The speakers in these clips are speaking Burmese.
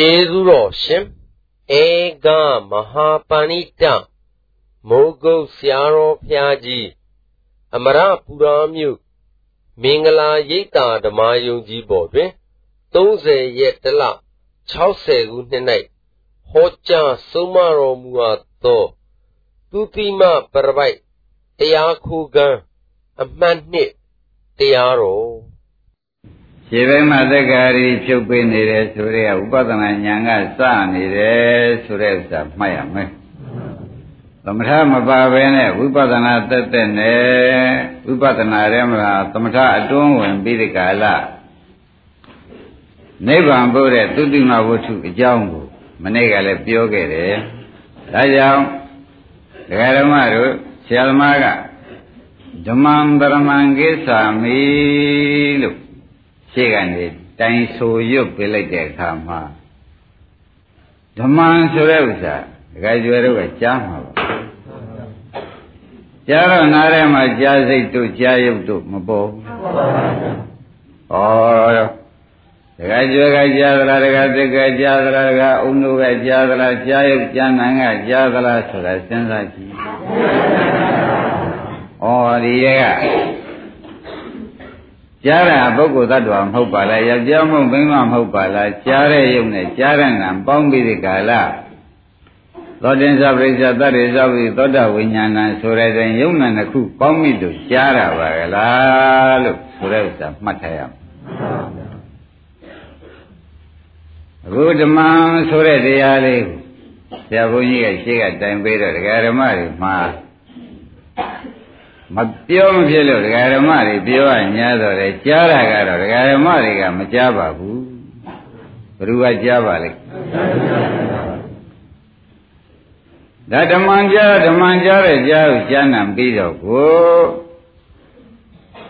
ကျေးဇူးတော်ရှင်ဧကမဟာပဏိတမိုးကုတ်ဆရာတော်ဖျားကြီးအမရပူရာမြို့မင်္ဂလာရိပ်သာဓမ္မယုံကြီးပေါ်တွင်30ရက်တလ60ခုနှစ်၌ဟောကြားဆုံးမတော်မူအပ်သောသူတိမပရပိုက်တရားခုခံအမှတ်နှစ်တရားတော် ခြေပိုင်းမှာသက္ကာရီဖြုတ်ပေးနေတယ်ဆိုတဲ့ဥပဒနာဉာဏ်ကစနေတယ်ဆိုတဲ့ဥစ္စာမှတ်ရမယ်သမထမပါဘဲနဲ့ဝိပဿနာတက်တက်နဲ့ဝိပဿနာရဲမလားသမထအတွန်းဝင်ပြီးဒီကာလနိဗ္ဗာန်ပို့တဲ့သုတိမဝတ္ထုအကြောင်းကိုမနေ့ကလည်းပြောခဲ့တယ်ဒါကြောင့်ဒကာဓမ္မတို့ဆရာသမားကဓမ္မံပရမံကိစ္ဆာမိလို့ ရှေ့ကနေတိုင်ဆိုရွတ်ပေးလိုက်တဲ့အခါမှာဓမ္မံဆိုတဲ့ဥစ္စာဒကာကျွယ်တို့ကကြားမှာပါကြားတော့နားထဲမှာကြားစိတ်တို့ကြားရုပ်တို့မပေါ်ဘူးဩဒကာကျွယ်ကကြားသလားဒကာသက်ကကြားသလားဒကာအုံတို့ကကြားသလားကြားရုပ်ကြားနာကကြားသလားဆိုတာစဉ်းစားကြည့်ဩဒီရဲ့က ကြားတာပုဂ္ဂိုလ်သတ္တဝါမဟုတ်ပါလားယောက်ျားမဟုတ်မိန်းမမဟုတ်ပါလားကြားတဲ့ယုံနဲ့ကြားတဲ့ငံပေါင်းပြီးဒီကာလသောတင်္စပရိစ္ဆသတ္တေသဝိသောတဝိညာဏဆိုတဲ့တွင်ယုံနဲ့တစ်ခုပေါင်းပြီးလို့ကြားတာပါကလားလို့ဆိုတဲ့ဥစ္စာမှတ်ထားရမယ်အခုဓမ္မဆိုတဲ့တရားလေးဆရာဘုန်းကြီးကရှေ့ကတိုင်ပေးတော့ဒကာဓမ္မတွေမှာ မပြောမဖြစ်လို့ဒကာဓမ္မတွေပြောရညာတော့လေကြားတာကတော့ဒကာဓမ္မတွေကမကြားပါဘူးဘယ်သူကကြားပါလိမ့်ဒါဓမ္မကြားဓမ္မကြားတဲ့ကြားကိုကြားနံပြီးတော့ကို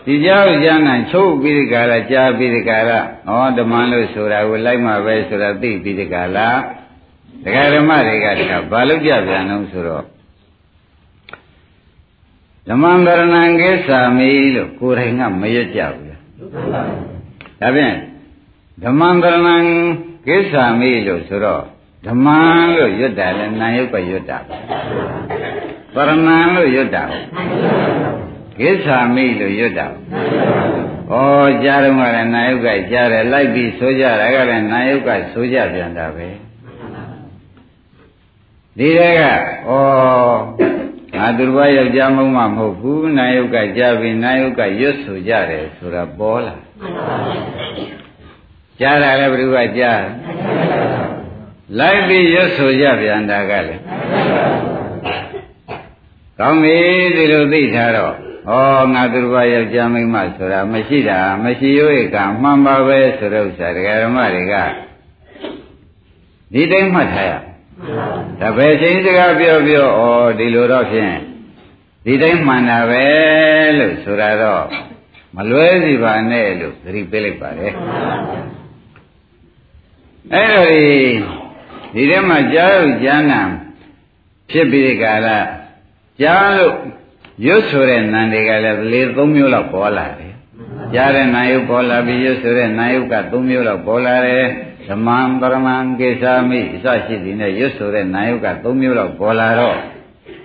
ဒီကြားကိုကြားနံချုပ်ပြီးဒီကလာကြားပြီးဒီကလာဟောဓမ္မလို့ဆိုတာကိုလိုက်မှပဲဆိုတာသိပြီးဒီကလာဒကာဓမ္မတွေကတခါဘာလို့ကြပြန်အောင်ဆိုတော့ ဓမ္မံဗရဏံကိစ္ဆာမိလို့ကိုယ်တိုင်ကမရွတ်ကြဘူးလားဒါဖြင့်ဓမ္မံဗရဏံကိစ္ဆာမိလို့ဆိုတော့ဓမ္မံလို့ရွတ်တာလဲနာယုတ်ကရွတ်တာဗရဏံလို့ရွတ်တာကိစ္ဆာမိလို့ရွတ်တာဩကြားတော့ကလည်းနာယုတ်ကကြားတယ်လိုက်ပြီးဆိုကြတာကလည်းနာယုတ်ကဆိုကြပြန်တာပဲဒီတဲ့ကဩ ငါသူတစ်ပါးယောက်ျားမုံမမဟုတ်ဘူးနာယုတ်ကကြားပြီးနာယုတ်ကရွတ်ဆိုကြတယ်ဆိုတာပေါ်လာကြားတာလည်းဘယ်သူကကြားလိုက်ပြီးရွတ်ဆိုကြပြန်တာကလည်းကောင်းပြီဒီလိုသိထားတော့ဩငါသူတစ်ပါးယောက်ျားမိန်းမဆိုတာမရှိတာမရှိရွေးကမှန်ပါပဲဆိုတော့ဥစ္စာဒကာဓမ္မတွေကဒီတိုင်းမှတ်ထားရ ဒါပဲချိန်စကားပြောပြောဩဒီလိုတော့ဖြင့်ဒီတိုင်းမှန်တာပဲလို့ဆိုတာတော့မလွဲစီပါနဲ့လို့သတိပေးလိုက်ပါတယ်အဲ့တော့ဒီဒီထဲမှာကြားလို့ကြားနာဖြစ်ပြီးကြလားကြားလို့ရွတ်ဆိုတဲ့နံတွေကလည်းလေ၃မျိုးလောက်ပေါ်လာတယ်ကြားတဲ့နာယုတ်ပေါ်လာပြီးရွတ်ဆိုတဲ့နာယုတ်က၃မျိုးလောက်ပေါ်လာတယ် ဓမ္မံပရမံကိစ္ဆာမိအစရှိသည်နဲ့ရွတ်ဆိုတဲ့နာယုတ်က၃မျိုးလောက်ပေါ်လာတော့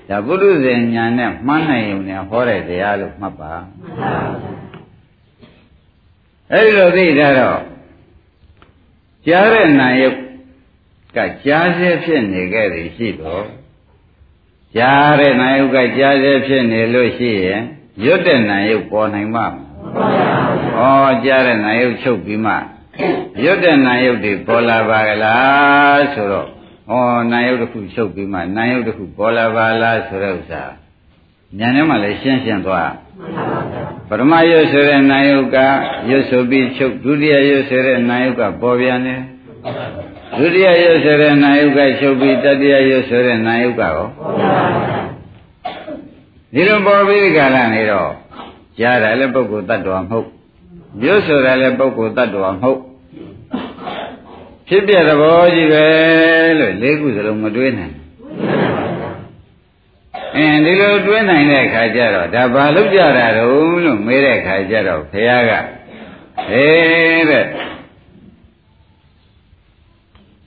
ဒါပုရုဇဉ်ညာနဲ့မှန်းနိုင်ုံနဲ့ဟောတဲ့တရားလို့မှတ်ပါအဲဒီလိုသိကြတော့ကြားတဲ့နာယုတ်ကကြားစေဖြစ်နေခဲ့သည်ရှိတော့ကြားတဲ့နာယုတ်ကကြားစေဖြစ်နေလို့ရှိရင်ရွတ်တဲ့နာယုတ်ပေါ်နိုင်မှာမဟုတ်ပါဘူး။ဩကြားတဲ့နာယုတ်ချုပ်ပြီးမှ ရွတ်တဲ့နာယုတ်တွေပေါ်လာပါကလားဆိုတော့ဩနာယုတ်တစ်ခုချုပ်ပြီးမှနာယုတ်တစ်ခုပေါ်လာပါလားဆိုတဲ့ဥစ္စာညာထဲမှာလည်းရှင်းရှင်းသွားပရမယုတ်ဆိုတဲ့နာယုတ်ကရွတ်ဆိုပြီးချုပ်ဒုတိယယုတ်ဆိုတဲ့နာယုတ်ကပေါ်ပြန်တယ်ဒုတိယယုတ်ဆိုတဲ့နာယုတ်ကချုပ်ပြီးတတိယယုတ်ဆိုတဲ့နာယုတ်ကရောဒီလိုပေါ်ပြီးဒီကလာနေတော့ကြားတယ်လည်းပုဂ္ဂိုလ်တ attva မဟုတ် ရွတ်ဆိုတာလည်းပုဂ္ဂိုလ်တ attva မဟုတ်ဖြစ်ပြသဘောကြီးပဲလို့လေးခုစလုံးမတွေးနိုင်အင်းဒီလိုတွေးနိုင်တဲ့ခါကျတော့ဒါဘာလို့ကြတာတုံးလို့မေးတဲ့ခါကျတော့ဘုရားကဟေးတဲ့သ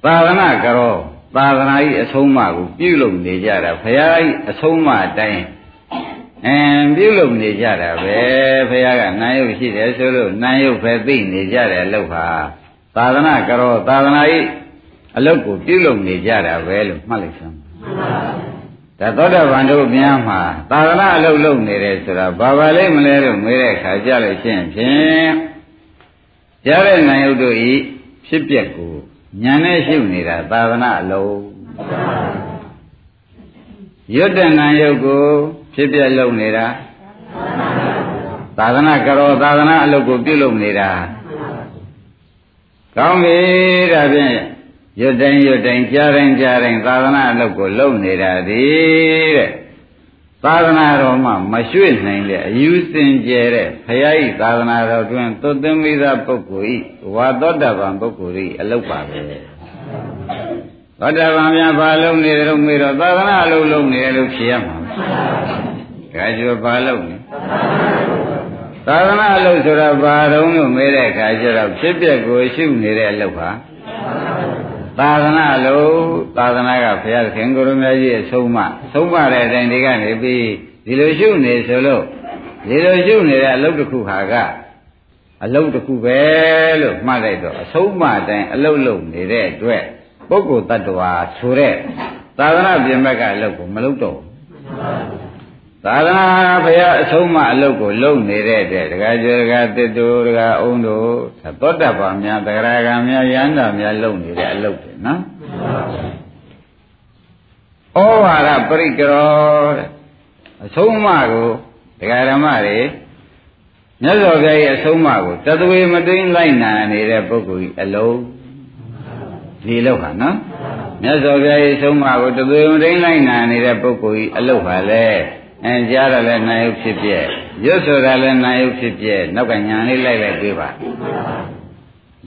သာသနာကရောသာသနာဤအဆုံးအမကိုပြုလုပ်နေကြတာဘုရားဤအဆုံးအမအတိုင်း အင်းပြုလုပ်နေကြတာပဲဘုရားကနာယုတ်ရှိတယ်ဆိုလို့နာယုတ်ပဲသိနေကြတယ်လို့ဟာသာသနာကရောသာသနာဤအလုတ်ကိုပြုလုပ်နေကြတာပဲလို့မှတ်လိုက်စမ်းဒါသောတာပန်တို့များမှာသာသနာအလုတ်လုပ်နေတယ်ဆိုတာဘာပါလိမ့်မလဲလို့မေးတဲ့အခါကြလို့ရှိရင်ဖြင့်ကြားတဲ့နာယုတ်တို့ဤဖြစ်ပျက်ကိုညာနဲ့ရှုနေတာသာသနာအလုံးရွတ်တဲ့နာယုတ်ကို ဖြစ်ပျက်လုပ်နေတာသာသနာကရောသာသနာအလုပ်ကိုပြုလုပ်နေတာကောင်းပြီဒါဖြင့်ရွတ်တိုင်းရွတ်တိုင်းကြားတိုင်းကြားတိုင်းသာသနာအလုပ်ကိုလုပ်နေတာဒီတဲ့သာသနာတော်မှာမရွှေ့နိုင်တဲ့အယူစင်ကြဲတဲ့ဘုရားဤသာသနာတော်တွင်သွတ်သိမ်းမိသောပုဂ္ဂိုလ်ဤဝါသောတပန်ပုဂ္ဂိုလ်ဤအလုပ်ပါပဲ သောတပန်များဘာလုပ်နေတယ်လို့မေးတော့သာသနာအလုပ်လုပ်နေတယ်လို့ဖြေရမှာဒါကြောဘာလုပ်နေသာသနာအလုပ်ဆိုတာဘာတုံးလို့မေးတဲ့အခါကျတော့ဖြစ်ပျက်ကိုရှုနေတဲ့အလုပ်ပါသာသနာလို့သာသနာကဘုရားခင်ကိုရမကြီးအဆုံးမဆုံးမတဲ့အတိုင်းဒီကနေပြီးဒီလိုရှုနေဆိုလို့ဒီလိုရှုနေတဲ့အလုပ်တစ်ခုဟာကအလုပ်တစ်ခုပဲလို့မှတ်လိုက်တော့အဆုံးမအတိုင်းအလုပ်လုပ်နေတဲ့အတွက် ပုဂ္ဂိုလ်တ attva ဆိုတဲ့သာသနာပြင်ဘက်ကအလုပ်ကိုမလုပ်တော့သာသနာဘုရားအဆုံးမအလုပ်ကိုလုပ်နေတဲ့အတွက်ဒကာကျော်ဒကာတစ်တူဒကာအုံးတို့သောတပန်များတဂရကံများယန္တာများလုပ်နေတဲ့အလုပ်တွေနော်ဩဝါဒပရိကရောတဲ့အဆုံးအမကိုဒကာဓမ္မတွေမြတ်စွာဘုရားရဲ့အဆုံးအမကိုတသွေမသိမ့်လိုက်နာနေတဲ့ပုဂ္ဂိုလ်ကြီးအလုံး ဒီလောက်ဟာနော်မြတ်စွာဘုရားရဲ့အဆုံးအမကိုတသွေမသိမ့်လိုက်နာနေတဲ့ပုဂ္ဂိုလ်ကြီးအလုံးပါလေအဲကြားရလဲနာယုဖြစ်ပြဲရွတ်ဆိုတာလဲနာယုဖြစ်ပြဲနောက်ကညာလေးလိုက်လိုက်ပြေးပါ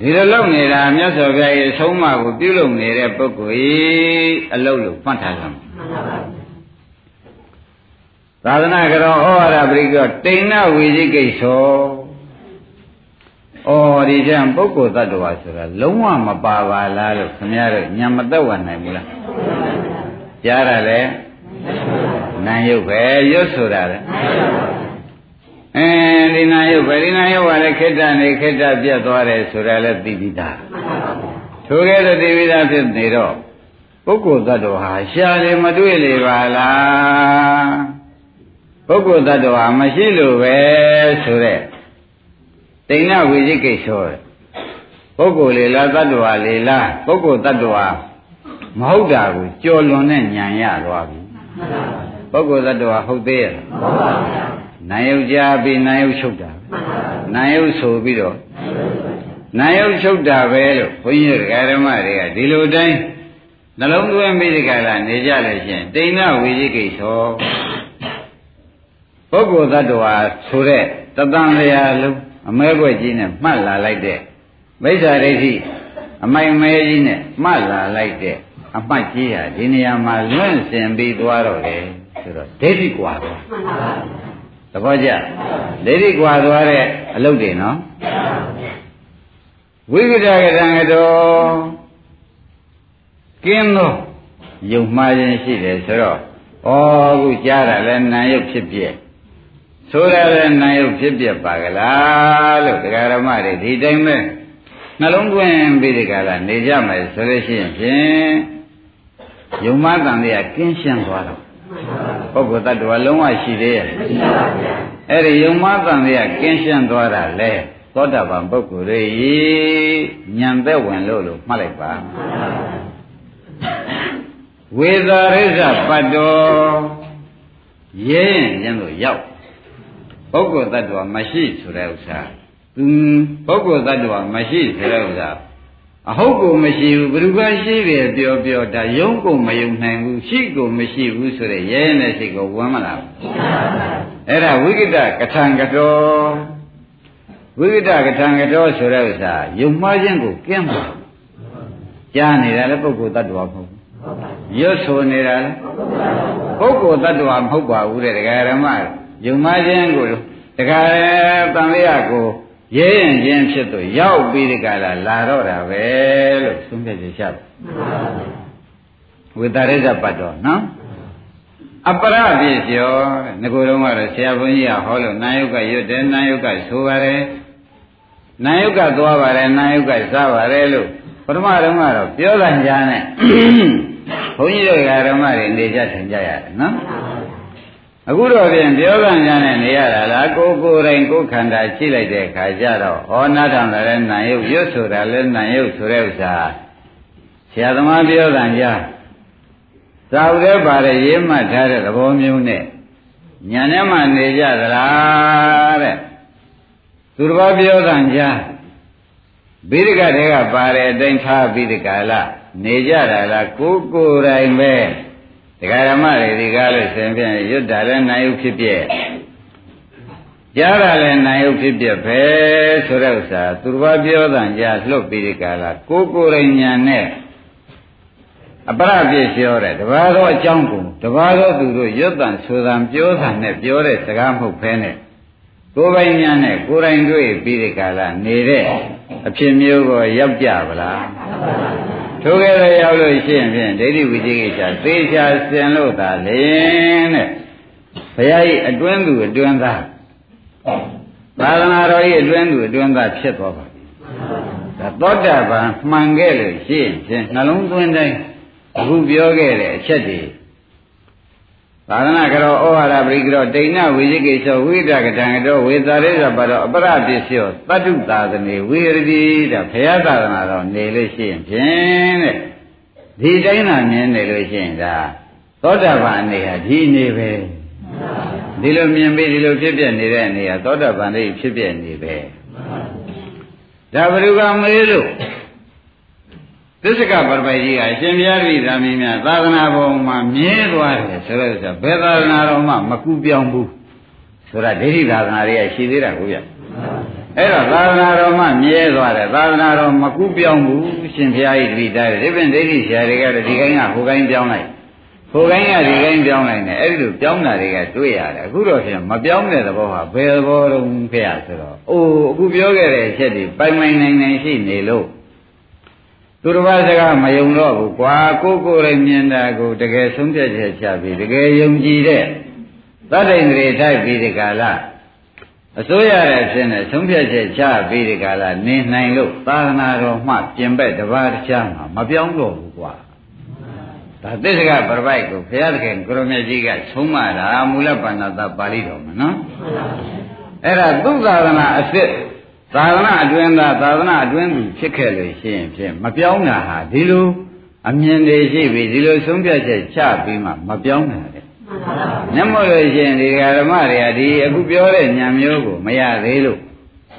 ဒီလိုလုပ်နေတာမြတ်စွာဘုရားရဲ့ဆုံးမကိုပြုလုပ်နေတဲ့ပုဂ္ဂိုလ်ကြီးအလုံးလို့မှတ်ထားကြမှာသာသနာကြောဩဝါဒပရိကောတိဏဝိဇိကိသော ဩဒီကျန်ပုဂ္ဂိုလ်တ attva ဆိုတာလုံးဝမပါပါလားလို့ခင်ဗျားတို့ညံမသက်ဝင်နိုင်ဘူးလားကြားရလဲနာယုတ်ပဲရွတ်ဆိုတာလေအဲဒီနာယုတ်ပဲဒီနာယုတ်ကလည်းခိတ္တနေခိတ္တပြတ်သွားတယ်ဆိုတာလည်းသိပြီးသားထိုကဲ့သို့သိပြီးသားဖြစ်နေတော့ပုဂ္ဂိုလ်သတ္တဝါဟာရှားတယ်မတွေ့လေပါလားပုဂ္ဂိုလ်သတ္တဝါမရှိလို့ပဲဆိုတဲ့ တိဏဝိဇိကိသောပုဂ္ဂိုလ်လေလားသတ္တဝါလေလားပုဂ္ဂိုလ်သတ္တဝါမဟုတ်တာကိုကြော်လွန်တဲ့ဉာဏ်ရသွားပြီပုဂ္ဂိုလ်သတ္တဝါဟုတ်သေးရဲ့မှန်ပါဗျာနာယုတ်ကြပြီးနာယုတ်ချုပ်တာနာယုတ်ဆိုပြီးတော့နာယုတ်ချုပ်တာပဲလို့ဘုန်းကြီးဓမ္မတွေကဒီလိုတိုင်းနှလုံးသွင်းပြီးဒီကလာနေကြလို့ရှင်တိဏဝိဇိကိသောပုဂ္ဂိုလ်သတ္တဝါဆိုတဲ့တသံတရားလုံး အမဲခွက်ကြီးနဲ့မှတ်လာလိုက်တဲ့မိစ္ဆာဒိဋ္ဌိအမိုင်မဲကြီးနဲ့မှတ်လာလိုက်တဲ့အမှတ်ကြီးဟာဒီနေရာမှာလွင့်စင်ပြီးသွားတော့တယ်ဆိုတော့ဒိဋ္ဌိကွာသွားသဘောကျဒိဋ္ဌိကွာသွားတဲ့အလုပ်တွေနော်ဝိကတကတံတော်ကင်းသောယုံမှားခြင်းရှိတယ်ဆိုတော့ဩခုကြားတာလဲနာယုတ်ဖြစ်ပြည့် ဆိုရတဲ့နာယုတ်ဖြစ်ပြပါကလားလို့တရားဓမ္မတွေဒီတိုင်းပဲနှလုံးသွင်းပြီးဒီကလာနေကြမယ်ဆိုလို့ရှိရင်ဖြင့်ယုံမတန်တွေကကင်းရှင်းသွားတော့ပုဂ္ဂိုလ်တ attva လုံးဝရှိသေးရဲ့မရှိပါဘူးအဲ့ဒီယုံမတန်တွေကကင်းရှင်းသွားတာလေသောတာပန်ပုဂ္ဂိုလ်တွေညံသက်ဝင်လို့လို့မှတ်လိုက်ပါဝေသာရိစ္ဆပတ်တော်ရဲရင်ကျင်းလို့ရောက် ပုဂ္ဂိုလ်တ attva မရှိဆိုတဲ့ဥစ္စာသူပုဂ္ဂိုလ်တ attva မရှိဆိုတဲ့ဥစ္စာအဟုတ်ကိုမရှိဘူးဘယ်သူကရှိတယ်ပြောပြောဒါယုံကိုမယုံနိုင်ဘူးရှိကိုမရှိဘူးဆိုတဲ့ရဲရဲနဲ့စိတ်ကိုဝမ်းမလာဘူးအဲ့ဒါဝိကိတကထံကတော်ဝိကိတကထံကတော်ဆိုတဲ့ဥစ္စာယုံမှားခြင်းကိုကင်းပါကြားနေတာလည်းပုဂ္ဂိုလ်တ attva မဟုတ်ဘူးရွတ်ဆိုနေတာလည်းပုဂ္ဂိုလ်တ attva မဟုတ်ပါဘူးတဲ့ဒကာရမ ယုံမှားခြင်းကိုဒကာတန်လျာကိုရဲရင်ချင်းဖြစ်သူရောက်ပြီးဒီကလာလာတော့တာပဲလို့သုံးပြဖြတ်ချက်ရှာတယ်ဝိတရိဇပတ်တော်နော်အပရပြည့်ကျော်ငကိုယ်တော့ကတော့ဆရာဘုန်းကြီးကဟောလို့နာယုတ်ကရွတ်တယ်နာယုတ်ကဆိုပါတယ်နာယုတ်ကသွားပါတယ်နာယုတ်ကစားပါတယ်လို့ပထမတုန်းကတော့ပြောတာကြားနဲ့ဘုန်းကြီးတို့ကဓမ္မတွေနေကြထိုင်ကြရတယ်နော် အခုတော့ပြင်ပြောကံကြနဲ့နေရတာလားကိုကိုယ်တိုင်ကိုယ်ခန္ဓာရှိလိုက်တဲ့ခါကျတော့ဟောနာထောင်လည်းနာယုတ်ရွတ်ဆိုတာလည်းနာယုတ်ဆိုတဲ့ဥစ္စာဆရာသမားပြောကံကြသာဝရဲပါတဲ့ရေးမှတ်ထားတဲ့သဘောမျိုးနဲ့ညာနဲ့မှနေကြသလားတဲ့သူတစ်ပါးပြောကံကြဘိဒကတွေကပါတဲ့အတိုင်းထားပြီးဒီကာလနေကြတာလားကိုကိုယ်တိုင်ပဲ ဒကာဓမ္မတွေဒီကားလို့ရှင်ဖြင့်ရွတ်တာလည်းနိုင်ုပ်ဖြစ်ပြက်ကြားတာလည်းနိုင်ုပ်ဖြစ်ပြက်ပဲဆိုတဲ့ဥစ္စာသူတစ်ပါးပြောတဲ့ကြားလှုပ်ပြီးဒီကာလကိုကိုယ်တိုင်ညာနဲ့အပရပြည့်ပြောတဲ့တပါးသောအကြောင်းကိုတပါးသောသူတို့ရွတ်တန်ဆိုတန်ပြောတာနဲ့ပြောတဲ့စကားမဟုတ်ဖဲနဲ့ကိုယ်ပိုင်ညာနဲ့ကိုယ်တိုင်တွေ့ပြီးဒီကာလနေတဲ့အဖြစ်မျိုးကိုရောက်ကြပါလား ထိုကဲ့သို့ရောက်လို့ရှိရင်ဖြင့်ဒိဋ္ဌိဝိသိကိစ္စသေချာစင်လို့သာလင်တဲ့ဘုရားကြီးအတွင်းသူအတွင်းသားသာသနာတော်ကြီးအတွင်းသူအတွင်းသားဖြစ်သွားပါပြီဒါသောတာပန်မှန်ခဲ့လို့ရှိရင်ဖြင့်နှလုံးသွင်းတိုင်းအခုပြောခဲ့တဲ့အချက်တွေ သာသနာကရောဩဝါဒပရိကရောတိဏဝိဇိကိသောဝိဒကတံကရောဝေသာရိသပါတော့အပရပစ္စယောတတ္တုသာသနေဝိရတိတဲ့ဘုရားသာသနာတော်နေလို့ရှိရင်ဖြင့်တဲ့ဒီတိုင်းသာမြင်နေလို့ရှိရင်ဒါသောတာပန်အနေဟာဒီနေပဲဒီလိုမြင်ပြီးဒီလိုဖြစ်ပြနေတဲ့အနေဟာသောတာပန်လေးဖြစ်ပြနေပဲဒါဘုရားမေးလို့ သစ္စကပရပိုက်ကြီးကအရှင်ဘုရားပြည်သာမင်းများသာသနာပေါ်မှာမြဲသွားတယ်ဆိုတော့ဆိုဘယ်သာသနာတော်မှမကူပြောင်းဘူးဆိုတာဒိဋ္ဌိသာသနာတွေကရှိသေးတာကိုဗျအဲ့တော့သာသနာတော်မှမြဲသွားတယ်သာသနာတော်မကူပြောင်းဘူးရှင်ဘုရားကြီးတတိတားတယ်ဒီပြင်ဒိဋ္ဌိဆရာတွေကဒီကိုင်းကဟိုကိုင်းပြောင်းလိုက်ဟိုကိုင်းကဒီကိုင်းပြောင်းလိုက်တယ်အဲ့ဒီလိုပြောင်းတာတွေကတွေ့ရတယ်အခုတော့ဖြင့်မပြောင်းတဲ့သဘောဟာဘယ်သဘောတုံးဖေရဆိုတော့အိုးအခုပြောခဲ့တဲ့အချက်တွေပိုင်ပိုင်နိုင်နိုင်ရှိနေလို့ သူတစ်ပါးစကားမယုံတော့ဘူးကွာကိုကိုယ်လည်းမြင်တာကိုတကယ်ဆုံးဖြတ်ချက်ချပြီးတကယ်ယုံကြည်တဲ့သတ္တိန္ဒြေထိုက်ပြီးဒီကာလအစိုးရတဲ့ဖြစ်နေဆုံးဖြတ်ချက်ချပြီးဒီကာလနေနိုင်လို့သာသနာတော်မှပြင်ပက်တစ်ပါးတစ်ခြားမှာမပြောင်းတော့ဘူးကွာဒါသစ္စကပရပိုက်ကိုဘုရားသခင်ကိုရမေကြီးကဆုံးမတာမူလပဏ္ဏတပါဠိတော်မှာနော်အဲ့ဒါသုသာသနာအစ်စ် သာသနာအတွင်းသားသာသနာအတွင်းသူဖြစ်ခဲ့လို့ရှိရင်ဖြင့်မပြောင်းတာဟာဒီလိုအမြင်တွေရှိပြီဒီလိုဆုံးဖြတ်ချက်ချပြီးမှမပြောင်းတာလေ။မျက်မှောက်လို့ရှိရင်ဒီဓမ္မတွေကဒီအခုပြောတဲ့ဉာဏ်မျိုးကိုမရသေးလို့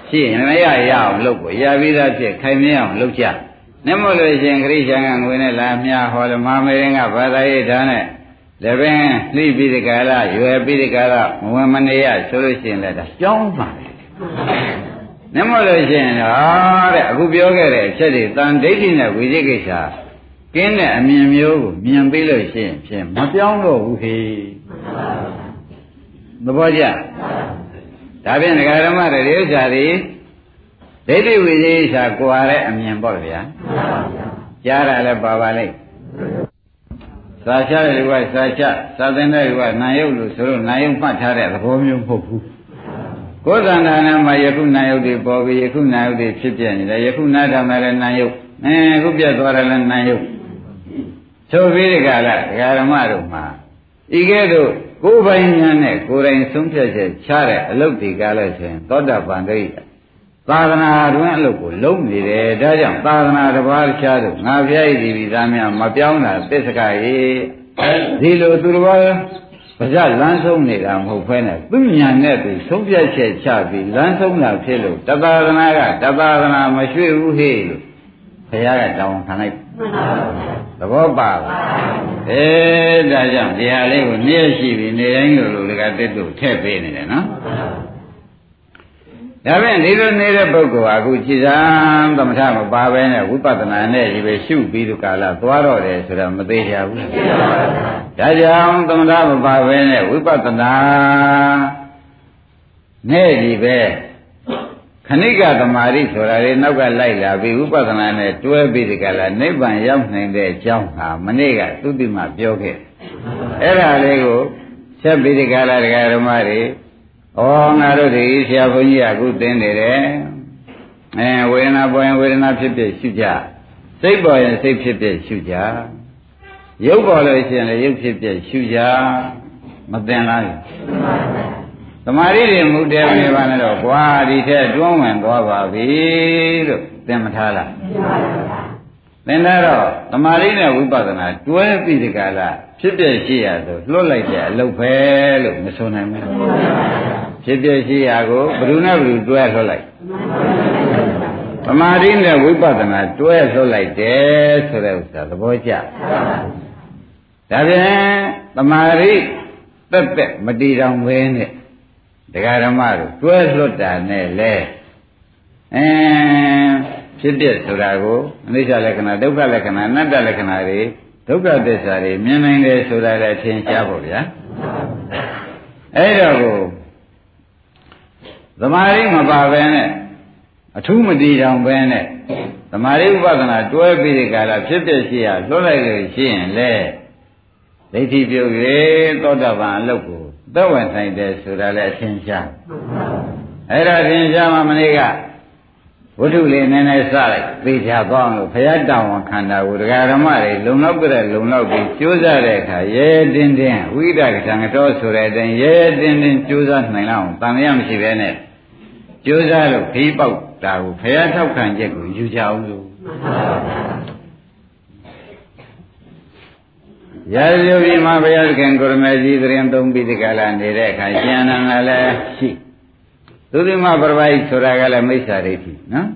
ရှိရင်မရရအောင်လုပ်ကိုရပြီးသားဖြစ်ခိုင်မြဲအောင်လုပ်ကြ။မျက်မှောက်လို့ရှိရင်ခရိချံကငွေနဲ့လာမြဟောဓမ္မမေရင်ကဘာသာရေးဓာတ်နဲ့လည်းပင်လှိပြီးဒီကရရွယ်ပြီးဒီကရမဝင်မနေရဆိုလို့ရှိရင်လည်းဒါကြောင်းပါလေ။ နမလို့ရှိရင်တော့တဲ့အခုပြောခဲ့တဲ့အချက်တွေတန်ဒိဋ္ဌိနဲ့ဝိသိကိစ္စကင်းတဲ့အမြင်မျိုးကိုမြင်ပြီးလို့ရှိရင်ဖြင့်မပြောင်းတော့ဘူးဟေသဘောကျဒါဖြင့်ဒကာဓမ္မတွေဥစ္စာတွေဒိဋ္ဌိဝိသိကိစ္စကွာတဲ့အမြင်ပေါ့ဗျာကြားတာလည်းပါပါလိမ့်စာချတဲ့လူကစာချစာသင်တဲ့လူကနာယုတ်လို့ဆိုလို့နာယုတ်မှတ်ထားတဲ့သဘောမျိုးမဟုတ်ဘူး ကိုယ်သဏ္ဍာန်နဲ့မှယခုနာယုတ်တွေပေါ်ပြီးယခုနာယုတ်တွေဖြစ်ပြနေတယ်ယခုနာထောင်တယ်နာယုတ်အဲအခုပြတ်သွားတယ်လည်းနာယုတ်ဆိုပြီးဒီကလာဒကာရမတို့မှာဤကဲ့သို့ကိုယ်ပိုင်ညာနဲ့ကိုယ်တိုင်ဆုံးဖြတ်ချက်ချတဲ့အလုပ်ဒီကားလို့ဆိုရင်သောတာပန်တိသာသနာတွင်အလုပ်ကိုလုံးနေတယ်ဒါကြောင့်သာသနာတစ်ပါးချားတို့ငါဖျားရည်ဒီသားများမပြောင်းတာသစ္စကရေဒီလိုသူတစ် ပါးပါဇလမ်းဆုံးနေတာမဟုတ်ဖဲနဲ့သူညာနဲ့သူဆုံးဖြတ်ချက်ချပြီးလမ်းဆုံးတာဖြစ်လို့တသာသနာကတသာသနာမရွှေ့ဘူးဟေ့လို့ဘုရားကတောင်းခံလိုက်သဘောပါလားအဲဒါကြောင့်တရားလေးကိုနေ့ရှိပြီနေတိုင်းလိုလိုကတက်တူထည့်ပေးနေတယ်နော် ဒါဖြင့်ဒီလိုနေတဲ့ပုဂ္ဂိုလ်ဟာအခုခြေစံသမထမပါဘဲနဲ့ဝိပဿနာနဲ့ဒီပဲရှုပြီးဒီကာလသွားတော့တယ်ဆိုတော့မသေးကြဘူး။ဒါကြောင့်သမထမပါဘဲနဲ့ဝိပဿနာနဲ့ဒီပဲခဏိကသမာဓိဆိုတာလေနောက်ကလိုက်လာပြီးဥပဒနာနဲ့တွဲပြီးဒီကလာနိဗ္ဗာန်ရောက်နိုင်တဲ့အကြောင်းဟာမနေ့ကသုတိမပြောခဲ့အဲ့ဒါလေးကိုဆက်ပြီးဒီကလာဒကာဓမ္မတွေ ဩငါတို့ဒီဆရာဘုန်းကြီးကအခုသင်နေတယ်အဲဝေဒနာပေါ်ရင်ဝေဒနာဖြစ်ဖြစ်ရှုကြစိတ်ပေါ်ရင်စိတ်ဖြစ်ဖြစ်ရှုကြရုပ်ပေါ်လို့ရှိရင်လည်းရုပ်ဖြစ်ဖြစ်ရှုကြမသင်လားသမာဓိတွေမူတယ်နေပါနဲ့တော့ကွာဒီထက်တွန်းဝင်သွားပါပြီလို့သင်မထားလားသင်တော့သမာဓိနဲ့ဝိပဿနာတွဲပြီးဒီကလာဖြစ်ပြရှိရဆိုလွတ်လိုက်တဲ့အလုပ်ပဲလို့မဆိုနိုင်ဘူး ဖြစ်ပြရှိရကိုဘယ်သူနဲ့ဘယ်သူတွဲလွတ်လိုက်သမာဓိနဲ့ဝိပဿနာတွဲလွတ်လိုက်တယ်ဆိုတဲ့ဥစ္စာသဘောကျဒါပြန်သမာဓိတက်တက်မတည်တော်ဝဲနဲ့တရားဓမ္မတို့တွဲလွတ်တာနဲ့လေအဲဖြစ်ဖြစ်ဆိုတာကိုအနိစ္စလက္ခဏာဒုက္ခလက္ခဏာအနတ္တလက္ခဏာတွေဒုက္ခသစ္စာတွေမြင်နိုင်တယ်ဆိုတာလည်းသင်ရှားဖို့ဗျာအဲ့တော့ကို သမာဓိမပါဘဲနဲ့အထူးမတည်တောင်ပဲနဲ့သမာဓိဥပဒနာတွဲပြီးဒီကလာဖြစ်ဖြစ်ရှိရလွတ်လိုက်လို့ရှိရင်လေဒိဋ္ဌိပြုတ်ရေသောတာပန်အလုတ်ကိုသက်ဝင်နိုင်တယ်ဆိုတာလည်းအထင်ရှားအဲ့ဒါထင်ရှားမှမနေ့ကဝိထုလေးနည်းနည်းစလိုက်သိချသွားအောင်လို့ဘုရားတောင်းဝန်ခန္ဓာကိုဒကာဓမ္မတွေလုံလောက်ကြတဲ့လုံလောက်ပြီးကြိုးစားတဲ့အခါရဲတင်းတင်းဝိဒကတံတော်ဆိုတဲ့အတိုင်းရဲတင်းတင်းကြိုးစားနိုင်လောက်တန်ရမရှိပဲနဲ့ ကြိုးစားလို့ဖေးပေါက်တာကိုဘုရားထောက်ခံချက်ကိုယူကြအောင်လို့ရာဇယုပြည်မှာဘုရားသခင်ကိုရမေကြီးသရင်သုံးပြီးဒီကလာနေတဲ့အခါရှင်အနန္ဒလည်းရှိသုတိမပရပိုက်ဆိုတာကလည်းမိစ္ဆာဒိဋ္ဌိနော်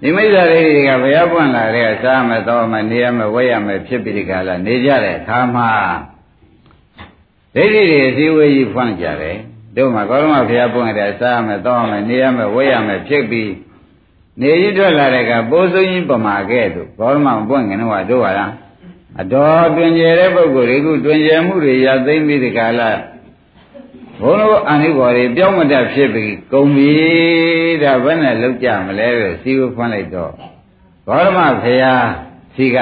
ဒီမိစ္ဆာဒိဋ္ဌိကဘုရားပွင့်လာတဲ့စားမယ်တော့မယ်နေရမယ်ဝဲရမယ်ဖြစ်ပြီးဒီကလာနေကြတဲ့အခါမှာဒိဋ္ဌိတွေအစည်းဝေးကြီးဖွင့်ကြတယ် တို့မှာကောရမဘုရားပွင့်တဲ့စားမယ်တော့မယ်နေရမယ်ဝဲရမယ်ဖြစ်ပြီးနေရထွက်လာတဲ့ကပိုးစုံကြီးပမာခဲ့တို့ကောရမပွင့်ငင်တော့တို့ပါလားအတော်တွင်ကျယ်တဲ့ပုဂ္ဂိုလ်တွေကတွင်ကျယ်မှုတွေရသိမ့်ပြီးဒီကလာဘုန်းတော်အာနိဘော်တွေပြောင်းမတတ်ဖြစ်ပြီးကုန်ပြီဒါဘယ်နဲ့လောက်ကြမလဲလို့စီဝဖွင့်လိုက်တော့ဘောရမဖရာစီက